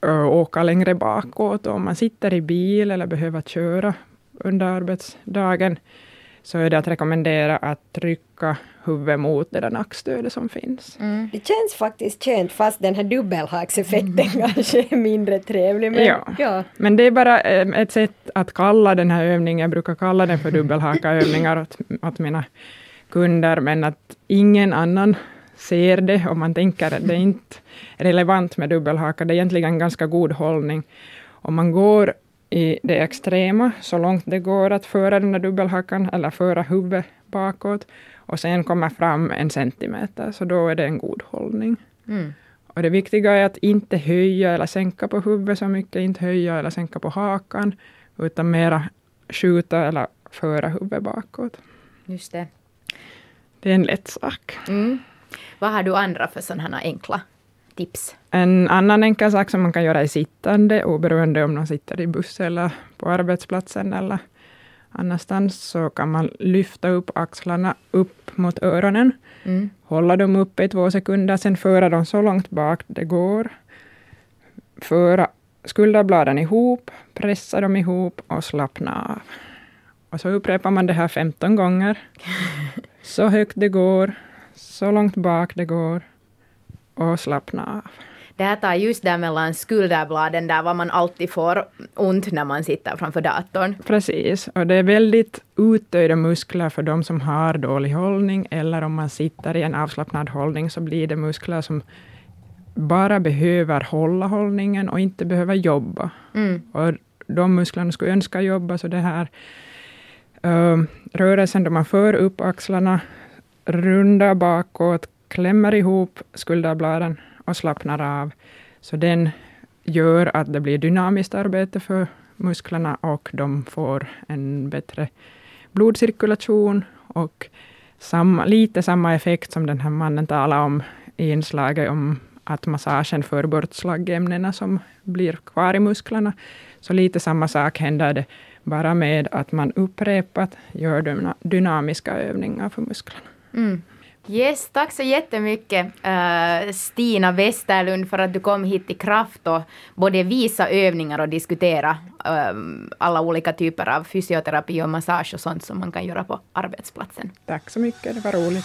ö, åka längre bakåt. Och om man sitter i bil eller behöver köra under arbetsdagen, så är det att rekommendera att trycka huvudet mot det där nackstödet som finns. Mm. Det känns faktiskt skönt fast den här dubbelhakseffekten mm. kanske är mindre trevlig. Men, ja. ja. men det är bara ett sätt att kalla den här övningen, jag brukar kalla den för dubbelhakaövningar åt, åt mina kunder, men att ingen annan ser det och man tänker att det är inte relevant med dubbelhaka. Det är egentligen en ganska god hållning. Om man går i det extrema, så långt det går att föra den där dubbelhakan eller föra huvudet bakåt och sen komma fram en centimeter, så då är det en god hållning. Mm. Och det viktiga är att inte höja eller sänka på huvudet så mycket, inte höja eller sänka på hakan, utan mera skjuta eller föra huvudet bakåt. Just det. Det är en lätt sak. Mm. Vad har du andra för sådana enkla tips? En annan enkel sak som man kan göra är sittande, oberoende om man sitter i buss eller på arbetsplatsen eller annanstans, så kan man lyfta upp axlarna upp mot öronen, mm. hålla dem uppe i två sekunder, sen föra dem så långt bak det går. Föra skulderbladen ihop, pressa dem ihop och slappna av. Och så upprepar man det här 15 gånger. Så högt det går, så långt bak det går och slappna av. Det här tar just där mellan skulderbladen, där var man alltid får ont när man sitter framför datorn. Precis, och det är väldigt uttöjda muskler för de som har dålig hållning, eller om man sitter i en avslappnad hållning, så blir det muskler som bara behöver hålla hållningen och inte behöver jobba. Mm. Och de musklerna skulle önska jobba, så det här uh, rörelsen då man för upp axlarna, rundar bakåt, klämmer ihop skulderbladen och slappnar av. Så den gör att det blir dynamiskt arbete för musklerna och de får en bättre blodcirkulation och samma, lite samma effekt som den här mannen talade om i inslaget om att massagen för bort slaggämnena som blir kvar i musklerna. Så lite samma sak händer det bara med att man upprepat gör dynamiska övningar för musklerna. Mm. Yes, tack så jättemycket uh, Stina Westerlund för att du kom hit till Kraft och både visa övningar och diskutera uh, alla olika typer av fysioterapi och massage och sånt som man kan göra på arbetsplatsen. Tack så mycket, det var roligt.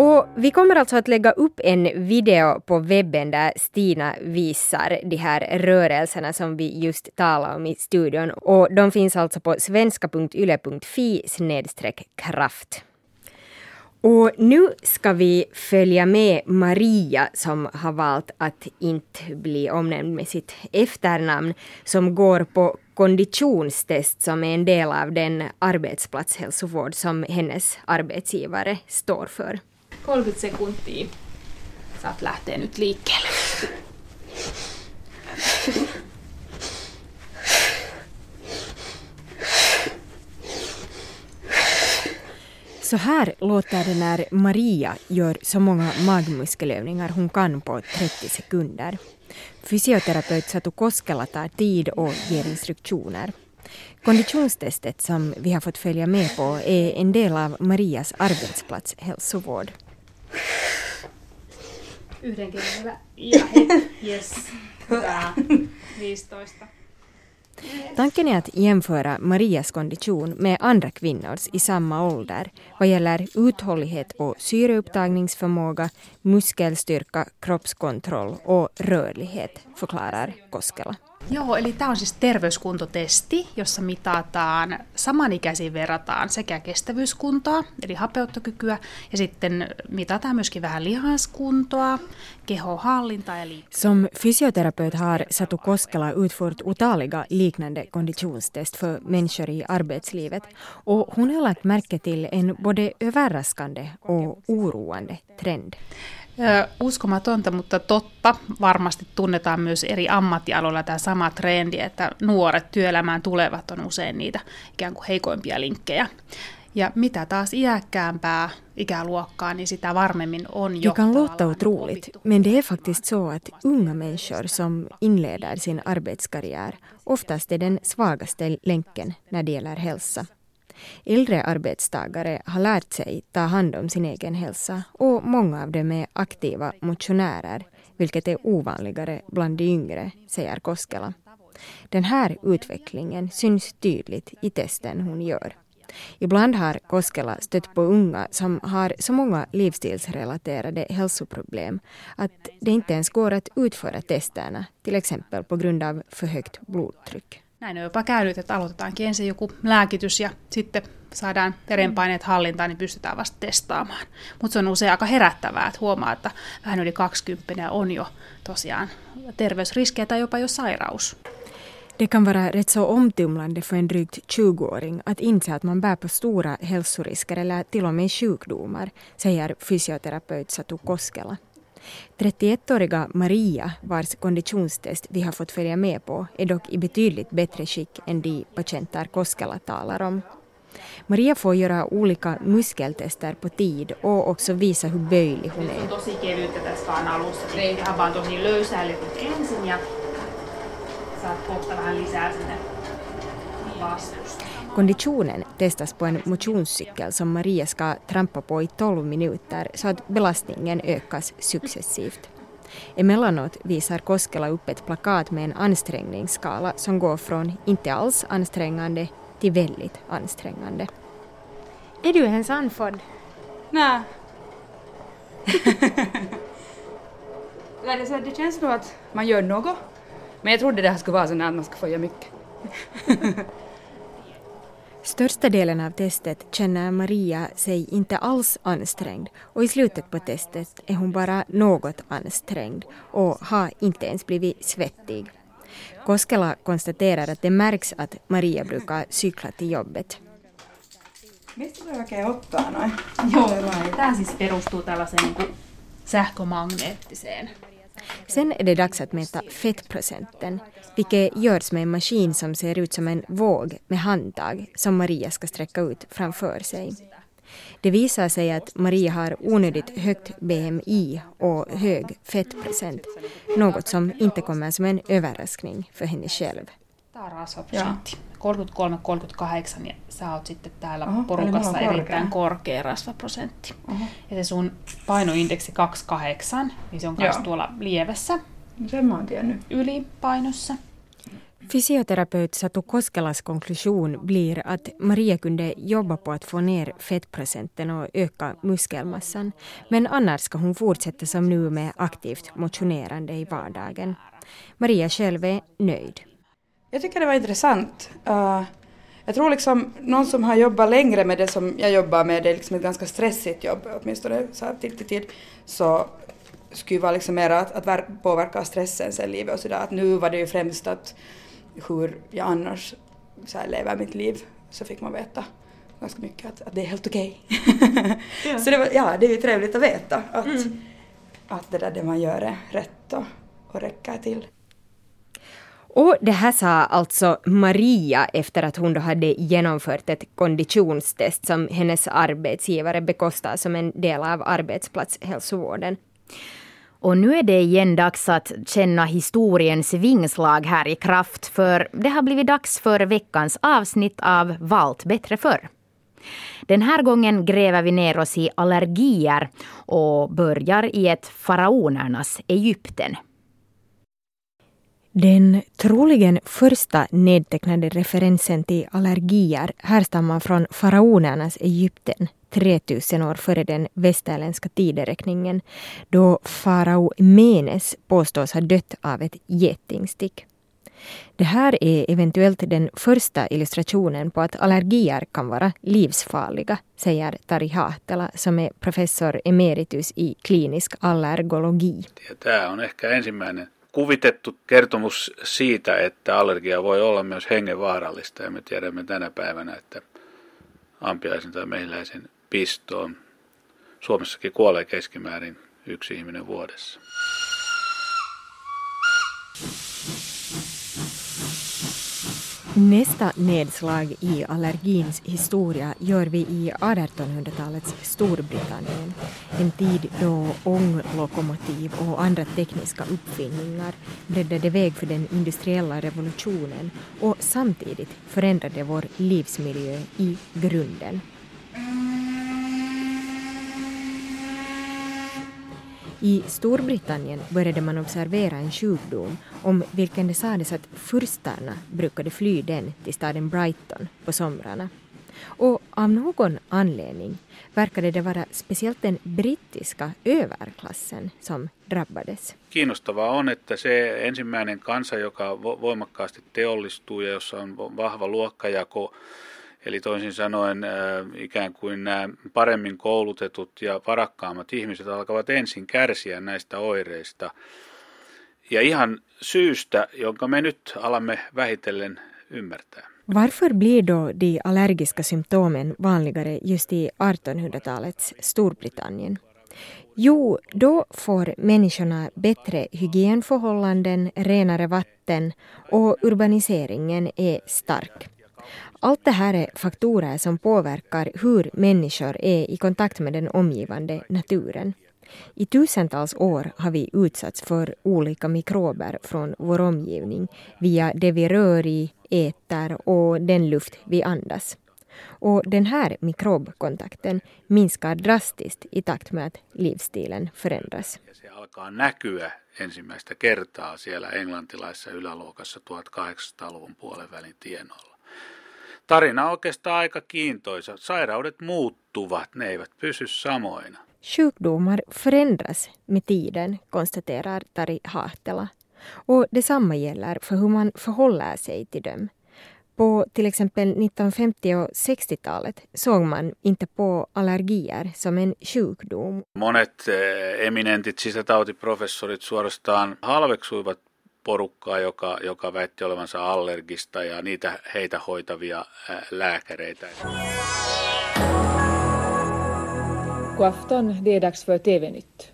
Och vi kommer alltså att lägga upp en video på webben där Stina visar de här rörelserna som vi just talade om i studion. Och de finns alltså på svenska.yle.fi kraft. Och nu ska vi följa med Maria som har valt att inte bli omnämnd med sitt efternamn som går på konditionstest som är en del av den arbetsplatshälsovård som hennes arbetsgivare står för. 30 sekuntia saat lähteä nyt liikkeelle. Så här låter det när Maria gör så många magmuskelövningar hon kan på 30 sekunder. Fysioterapeut Satu Koskela tar tid och ger instruktioner. Konditionstestet som vi har fått följa med på är en del av Marias arbetsplatshälsovård. Yhden kerran Ja, yes. Hyvä. 15. Tanken är att jämföra Marias kondition med andra kvinnors i samma ålder vad gäller uthållighet och syreupptagningsförmåga, muskelstyrka, kroppskontroll och rörlighet, förklarar Koskela. Joo, eli tämä on siis terveyskuntotesti, jossa mitataan samanikäisiin verrataan sekä kestävyyskuntoa, eli hapeuttokykyä, ja sitten mitataan myöskin vähän lihaskuntoa, kehohallintaa ja liikkumista. Som fysioterapeut har Satu Koskela utfört otaliga liknande konditionstest för människor i arbetslivet och hon har lagt märke till en både överraskande och oroande trend. Uskomatonta, mutta totta. Varmasti tunnetaan myös eri ammattialoilla tämä sama trendi, että nuoret työelämään tulevat on usein niitä ikään kuin heikoimpia linkkejä. Ja mitä taas iäkkäämpää ikäluokkaa, niin sitä varmemmin on jo... Det kan låta otroligt, men det är faktiskt så att unga människor som inleder sin arbetskarriär oftast är den svagaste länken när det gäller hälsa. Äldre arbetstagare har lärt sig ta hand om sin egen hälsa och många av dem är aktiva motionärer, vilket är ovanligare bland de yngre, säger Koskela. Den här utvecklingen syns tydligt i testen hon gör. Ibland har Koskela stött på unga som har så många livsstilsrelaterade hälsoproblem att det inte ens går att utföra testerna, till exempel på grund av för högt blodtryck. Näin on jopa käynyt, että aloitetaankin ensin joku lääkitys ja sitten saadaan verenpaineet hallintaan, niin pystytään vasta testaamaan. Mutta se on usein aika herättävää, että huomaa, että vähän yli 20 on jo tosiaan terveysriskejä tai jopa jo sairaus. Det kan vara rätt så omtumlande för en drygt 20-åring att inse att man bär på stora hälsorisker eller till och med sjukdomar, säger fysioterapeut Satu Koskela. 31-åriga Maria, vars konditionstest vi har fått följa med på, är dock i betydligt bättre skick än de patienter Koskela talar om. Maria får göra olika muskeltester på tid och också visa hur böjlig hon är. tosi kevyttä tässä vaan alussa, tehdään vaan tosi löysäilyt ensin ja saat kohta vähän lisää sinne vastusta. Konditionen testas på en motionscykel som Maria ska trampa på i 12 minuter så att belastningen ökas successivt. Emellanåt visar Koskela upp ett plakat med en ansträngningsskala som går från inte alls ansträngande till väldigt ansträngande. Är du ens andfådd? Nej. det, det känns nog att man gör något. Men jag trodde det här skulle vara så att man ska få göra mycket. Största delen av testet känner Maria sig inte alls ansträngd och i slutet på testet är hon bara något ansträngd och har inte ens blivit svettig. Koskela konstaterar att det märks att Maria brukar cykla till jobbet. Mistä voi oikein ottaa noin? Joo, tämä siis perustuu tällaiseen niin kuin sähkömagneettiseen Sen är det dags att mäta fettprocenten, vilket görs med en maskin som ser ut som en våg med handtag som Maria ska sträcka ut framför sig. Det visar sig att Maria har onödigt högt BMI och hög fettprocent, något som inte kommer som en överraskning för henne själv. Tämä on rasvaprosentti. 33-38 ja sä oot sitten täällä Oho, porukassa erittäin korkea rasvaprosentti. Oho. Ja se sun painoindeksi 28, niin se on myös tuolla lievessä. No sen mä oon tiennyt. Ylipainossa. Fysioterapeut Satu Koskelas konklusion blir att Maria kunde jobba på att få ner fettprocenten och öka muskelmassan. Men annars ska hon fortsätta som nu med aktivt motionerande i vardagen. Maria själv är nöjd. Jag tycker det var intressant. Uh, jag tror liksom någon som har jobbat längre med det som jag jobbar med, det är liksom ett ganska stressigt jobb åtminstone så här tid till tid, så skulle vara liksom mer att, att påverka stressen sen livet och sådär. Att nu var det ju främst att hur jag annars så här, lever mitt liv så fick man veta ganska mycket att, att det är helt okej. Okay. ja. Så det, var, ja, det är ju trevligt att veta att, mm. att det där det man gör är rätt och, och räcker till. Och det här sa alltså Maria efter att hon då hade genomfört ett konditionstest som hennes arbetsgivare bekostar som en del av arbetsplatshälsovården. Och nu är det igen dags att känna historiens vingslag här i kraft för det har blivit dags för veckans avsnitt av Valt bättre förr. Den här gången gräver vi ner oss i allergier och börjar i ett faraonernas Egypten. Den troligen första nedtecknade referensen till allergier härstammar från faraonernas Egypten 3000 år före den västerländska tideräkningen då farao Menes påstås ha dött av ett getingstick. Det här är eventuellt den första illustrationen på att allergier kan vara livsfarliga, säger Tari Hahtela som är professor emeritus i klinisk allergologi. Tämä on ehkä ensimmäinen kuvitettu kertomus siitä, että allergia voi olla myös hengenvaarallista ja me tiedämme tänä päivänä, että ampiaisen tai mehiläisen pistoon Suomessakin kuolee keskimäärin yksi ihminen vuodessa. Nästa nedslag i allergins historia gör vi i 1800-talets Storbritannien. En tid då ånglokomotiv och andra tekniska uppfinningar breddade väg för den industriella revolutionen och samtidigt förändrade vår livsmiljö i grunden. I Storbritannien började man observera en sjukdom om vilken det sades att furstarna brukade fly den till staden Brighton på somrarna. Och av någon anledning verkade det vara speciellt den brittiska överklassen som drabbades. Kiinnostavaa on, että se ensimmäinen kansa, joka voimakkaasti teollistuu ja jossa on vahva luokkajako, Eli toisin sanoen äh, ikään kuin nämä paremmin koulutetut ja varakkaammat ihmiset alkavat ensin kärsiä näistä oireista. Ja ihan syystä, jonka me nyt alamme vähitellen ymmärtää. Varför blir då de allergiska symptomen vanligare just i 1800-talets Storbritannien? Jo, då får människorna bättre hygienförhållanden, renare vatten och urbaniseringen är stark. Allt det här är faktorer som påverkar hur människor är i kontakt med den omgivande naturen. I tusentals år har vi utsatts för olika mikrober från vår omgivning via det vi rör i, äter och den luft vi andas. Och den här mikrobkontakten minskar drastiskt i takt med att livsstilen förändras. Se alkaa näkyä ensimmäistä kertaa siellä englantilaisessa yläluokassa 1800-luvun puolen välin tienoilla. Tarina on oikeastaan aika kiintoisa. Sairaudet muuttuvat, ne eivät pysy samoina. Sjukdomar förändras med tiden, konstaterar Tari Hahtela. Och detsamma gäller för hur man förhåller sig till dem. På till exempel 1950 och 60-talet såg man inte på allergier som en sjukdom. Monet eh, eminentit sisätautiprofessorit suorastaan halveksuivat porukkaa, joka, joka väitti olevansa allergista ja niitä heitä hoitavia lääkäreitä. God afton, det är dags för TV-nytt.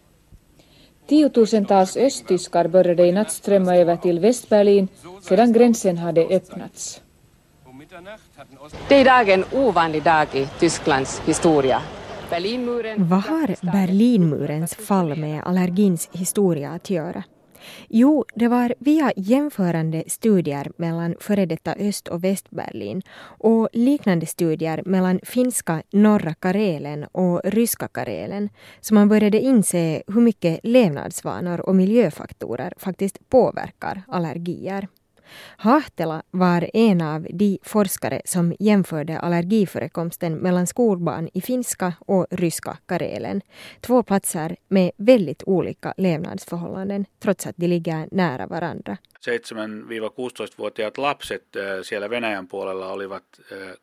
Tiotusentals östtyskar började i natt strömma över till Västberlin sedan gränsen hade öppnats. Det är idag en ovanlig dag i Tysklands historia. Vad har Berlinmurens fall med allergins historia att göra? Jo, det var via jämförande studier mellan före detta Öst och Västberlin och liknande studier mellan finska norra Karelen och ryska Karelen som man började inse hur mycket levnadsvanor och miljöfaktorer faktiskt påverkar allergier. Hahtela var en av de forskare som jämförde allergiförekomsten mellan skolbarn i finska och ryska Karelen. Två platser med väldigt olika levnadsförhållanden trots att de ligger nära varandra. 7-16-vuotiaat lapset äh, siellä Venäjän puolella olivat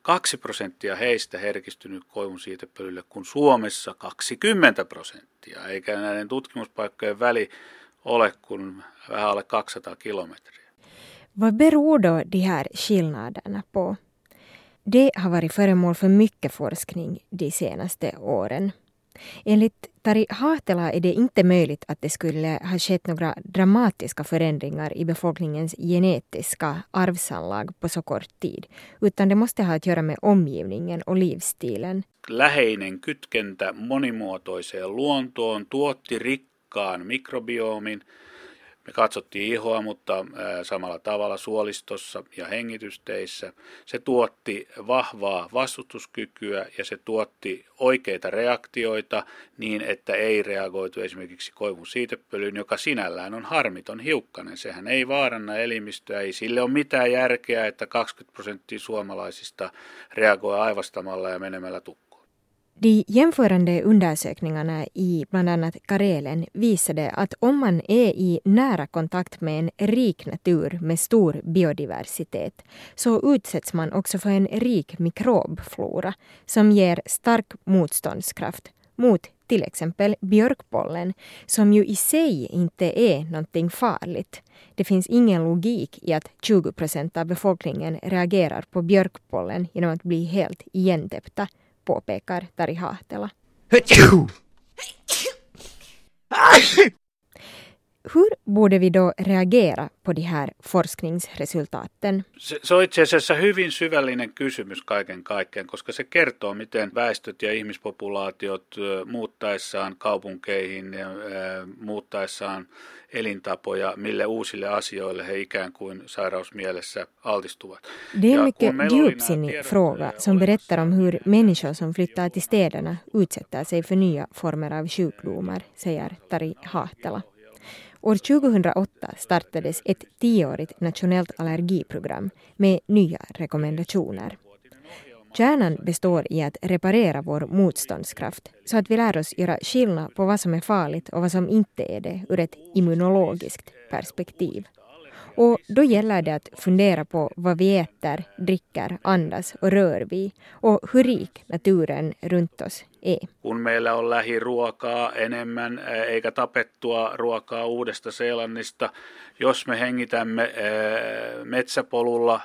2 äh, prosenttia heistä herkistynyt koivunsiitepölylle, kun Suomessa 20 prosenttia, eikä näiden tutkimuspaikkojen väli ole kuin vähän alle 200 kilometriä. Vad beror då de här skillnaderna på? Det har varit föremål för mycket forskning de senaste åren. Enligt Tari Hatela är det inte möjligt att det skulle ha skett några dramatiska förändringar i befolkningens genetiska arvsanlag på så kort tid, utan det måste ha att göra med omgivningen och livsstilen. Läheinen kytkentä monimuotoiseen luontoon tuotti rikkaan mikrobiomin, Me katsottiin ihoa, mutta samalla tavalla suolistossa ja hengitysteissä. Se tuotti vahvaa vastustuskykyä ja se tuotti oikeita reaktioita niin, että ei reagoitu esimerkiksi koivun siitepölyyn, joka sinällään on harmiton hiukkanen. Sehän ei vaaranna elimistöä, ei sille ole mitään järkeä, että 20 prosenttia suomalaisista reagoi aivastamalla ja menemällä tukkaan. De jämförande undersökningarna i bland annat Karelen visade att om man är i nära kontakt med en rik natur med stor biodiversitet så utsätts man också för en rik mikrobflora som ger stark motståndskraft mot till exempel björkpollen som ju i sig inte är någonting farligt. Det finns ingen logik i att 20 procent av befolkningen reagerar på björkpollen genom att bli helt igentäppta påpekar Tari Hahtela. Hur borde vi då reagera på de här forskningsresultaten? Se, se on itse asiassa hyvin syvällinen kysymys kaiken kaikkiaan, koska se kertoo, miten väestöt ja ihmispopulaatiot muuttaessaan kaupunkeihin muuttaessaan elintapoja, mille uusille asioille he ikään kuin sairausmielessä altistuvat. Det är en mycket djupsinnig fråga som berättar om hur människor som flyttar till städerna utsätter sig för nya former av sjukdomar, säger Tari Hahtela. År 2008 startades ett tioårigt nationellt allergiprogram med nya rekommendationer. Kärnan består i att reparera vår motståndskraft så att vi lär oss göra skillnad på vad som är farligt och vad som inte är det ur ett immunologiskt perspektiv. Och då gäller det att fundera på vad vi äter, dricker, andas och rör vi och hur rik naturen runt oss är. Kun meillä on lähiruokaa enemmän eikä tapettua ruokaa Uudesta Seelannista, jos me hengitämme metsäpolulla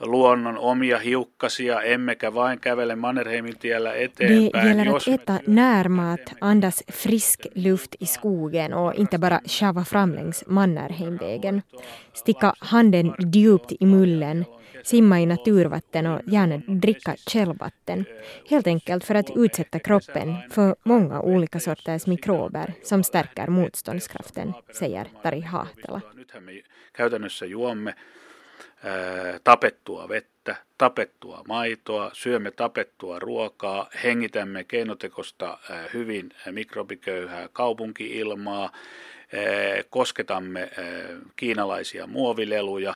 luonnon omia hiukkasia, emmekä vain kävele Mannerheimin tiellä eteenpäin. Det gäller att äta närmat, andas frisk luft i skogen och inte bara sjava fram längs Mannerheimvägen. Sticka handen djupt i mullen, simma i naturvatten och gärna dricka källvatten. Helt enkelt för att utsätta kroppen för många olika sorters mikrober som stärker motståndskraften, säger Tari Hahtela. Käytännössä juomme tapettua vettä, tapettua maitoa, syömme tapettua ruokaa, hengitämme keinotekosta hyvin mikrobiköyhää kaupunkiilmaa, kosketamme kiinalaisia muovileluja,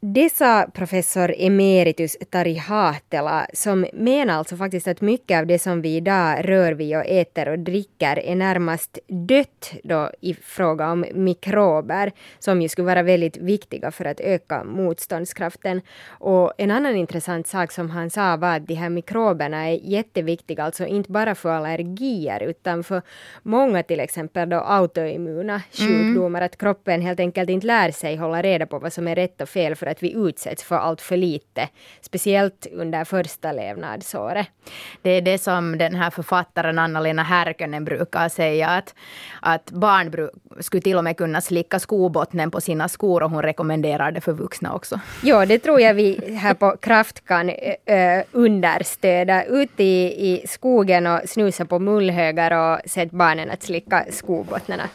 Det sa professor emeritus Tari Hahtela som menar alltså faktiskt att mycket av det som vi idag rör vid och äter och dricker är närmast dött då i fråga om mikrober som ju skulle vara väldigt viktiga för att öka motståndskraften. Och en annan intressant sak som han sa var att de här mikroberna är jätteviktiga, alltså inte bara för allergier utan för många till exempel då autoimmuna sjukdomar, mm. att kroppen helt enkelt inte lär sig hålla reda på vad som är rätt och fel för att vi utsätts för allt för lite, speciellt under första levnadsåret. Det är det som den här författaren Anna-Lena Härkönen brukar säga, att, att barn skulle till och med kunna slicka skobottnen på sina skor och hon rekommenderar det för vuxna också. Ja, det tror jag vi här på Kraft kan äh, understöda. Ut i, i skogen och snusa på mullhögar och sätt barnen att slicka skobottnarna.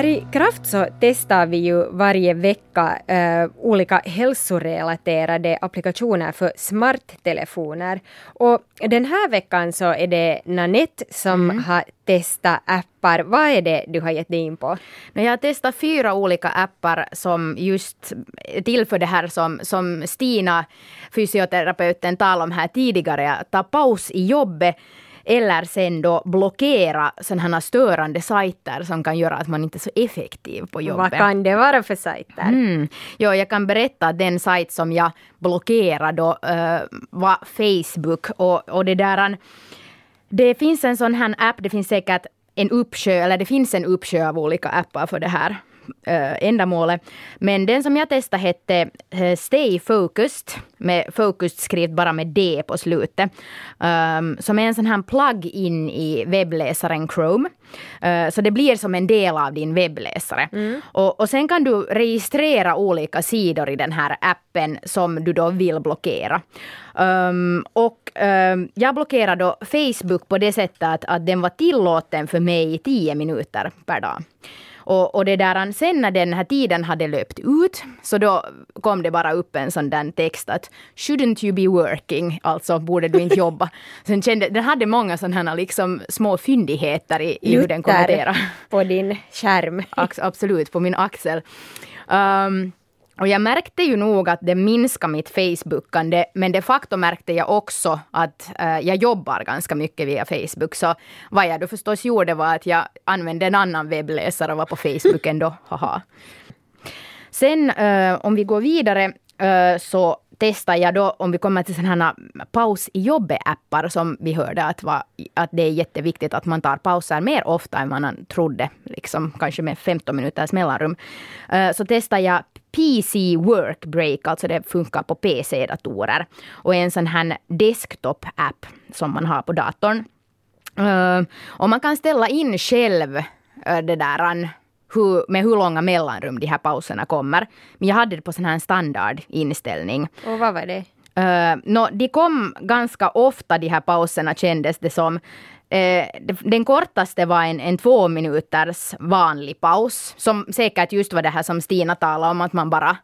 Här i Kraft så testar vi ju varje vecka uh, olika hälsorelaterade applikationer för smarttelefoner. Och den här veckan så är det Nanette som mm. har testat appar. Vad är det du har gett dig in på? Jag har testat fyra olika appar som just till för det här som, som Stina, fysioterapeuten, talade om här tidigare. Ta paus i jobbet eller sen då blockera sådana störande sajter som kan göra att man inte är så effektiv på jobbet. Vad kan det vara för sajter? Mm. Jo, jag kan berätta att den sajt som jag blockerade då uh, var Facebook och, och det där det finns en sån här app, det finns säkert en uppsjö, eller det finns en uppsjö av olika appar för det här ändamålet. Men den som jag testade hette Stay Focused, med focused skrivet bara med D på slutet. Um, som är en sån här plug-in i webbläsaren Chrome. Uh, så det blir som en del av din webbläsare. Mm. Och, och sen kan du registrera olika sidor i den här appen som du då vill blockera. Um, och um, jag blockerade då Facebook på det sättet att, att den var tillåten för mig i tio minuter per dag. Och, och det där, sen när den här tiden hade löpt ut, så då kom det bara upp en sån där text att shouldn't you be working, alltså borde du inte jobba. Sen kände, den hade många sådana liksom små fyndigheter i, i hur den kommenterade. på din skärm. Absolut, på min axel. Um, och jag märkte ju nog att det minskade mitt Facebookande, men de facto märkte jag också att äh, jag jobbar ganska mycket via Facebook. Så vad jag då förstås gjorde var att jag använde en annan webbläsare och var på Facebook ändå. Haha. Sen äh, om vi går vidare äh, så testar jag då, om vi kommer till sådana här paus i jobbet-appar som vi hörde att, var, att det är jätteviktigt att man tar pauser mer ofta än man trodde, liksom kanske med 15 minuters mellanrum. Eh, så testar jag PC Work Break, alltså det funkar på PC-datorer. Och en sån här desktop-app som man har på datorn. Eh, och man kan ställa in själv eh, det där hur, med hur långa mellanrum de här pauserna kommer. Men jag hade det på sån här standard inställning. Och vad var det? Uh, no, de kom ganska ofta de här pauserna kändes det som. Eh, den kortaste var en, en två minuters vanlig paus, som säkert just var det här som Stina talade om, att man bara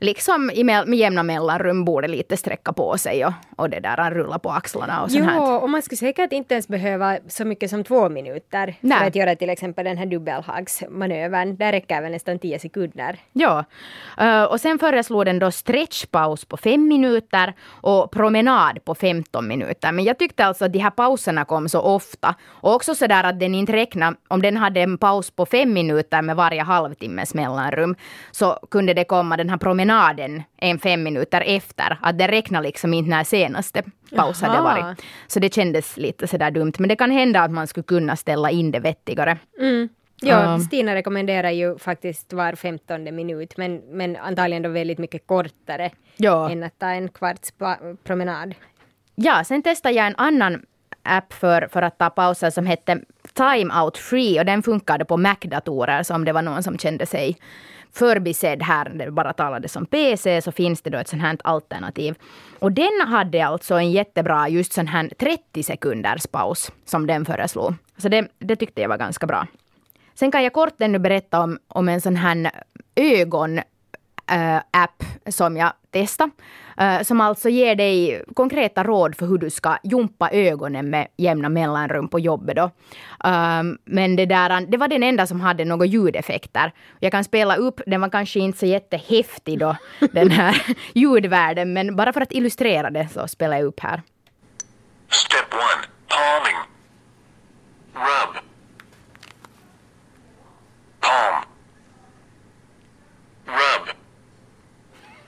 liksom i med, jämna mellanrum borde lite sträcka på sig och, och det där rulla på axlarna och sånt Jo, och man skulle säkert inte ens behöva så mycket som två minuter Nej. för att göra till exempel den här dubbelhagsmanövern. Där räcker väl nästan tio sekunder. Ja, uh, och sen föreslog den då stretchpaus på fem minuter och promenad på 15 minuter. Men jag tyckte alltså att de här pauserna kom så ofta och också så där att den inte räknade, om den hade en paus på fem minuter med varje halvtimmes mellanrum så kunde det komma den här promenaden promenaden en fem minuter efter. Att det räknar liksom inte när senaste paus hade varit. Så det kändes lite sådär dumt. Men det kan hända att man skulle kunna ställa in det vettigare. Mm. Ja, um, Stina rekommenderar ju faktiskt var femtonde minut, men, men antagligen då väldigt mycket kortare ja. än att ta en kvarts promenad. Ja, sen testade jag en annan app för, för att ta pauser som hette Time Out Free och den funkade på Mac-datorer så om det var någon som kände sig förbisedd här, när det bara talades om PC, så finns det då ett sånt här alternativ. Och den hade alltså en jättebra just sån här 30 sekunders paus som den föreslog. Så det, det tyckte jag var ganska bra. Sen kan jag kort ännu berätta om, om en sån här ögon uh, app som jag testade. Uh, som alltså ger dig konkreta råd för hur du ska jumpa ögonen med jämna mellanrum på jobbet. Då. Uh, men det, där, det var den enda som hade några ljudeffekter. Jag kan spela upp, den var kanske inte så jättehäftig då, den här ljudvärlden. men bara för att illustrera det så spelar jag upp här. Step one, palming. Rub.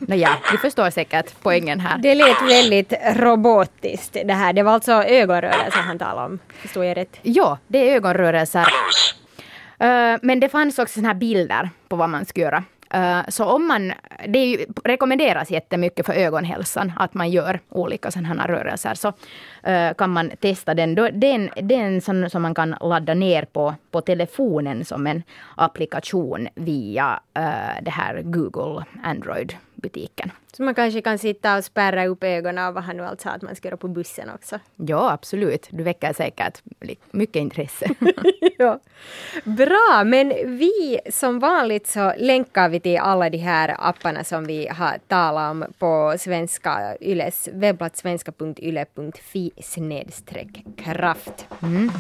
Nåja, du förstår säkert poängen här. Det lät väldigt robotiskt det här. Det var alltså ögonrörelser han talade om. Förstår jag rätt? Ja, det är ögonrörelser. Uh, men det fanns också såna här bilder på vad man ska göra. Uh, så om man, det ju, rekommenderas jättemycket för ögonhälsan att man gör olika sådana rörelser. Så uh, kan man testa den. Det är en sån som man kan ladda ner på, på telefonen som en applikation via det här Google Android butiken. Så man kanske kan sitta och spärra upp ögonen av vad han nu allt sa att man ska göra på bussen också? Ja, absolut. Du väcker säkert mycket intresse. ja. Bra, men vi som vanligt så länkar vi till alla de här apparna som vi har talat om på svenska Yles webbplats svenska.yle.fi snedstreck kraft. Mm.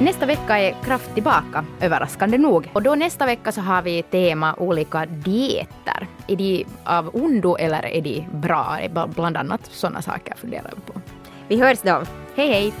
Nästa vecka är Kraft tillbaka, överraskande nog. Och då nästa vecka så har vi tema olika dieter. Är de av ondo eller är de bra? Bland annat sådana saker funderar vi på. Vi hörs då. Hej hej!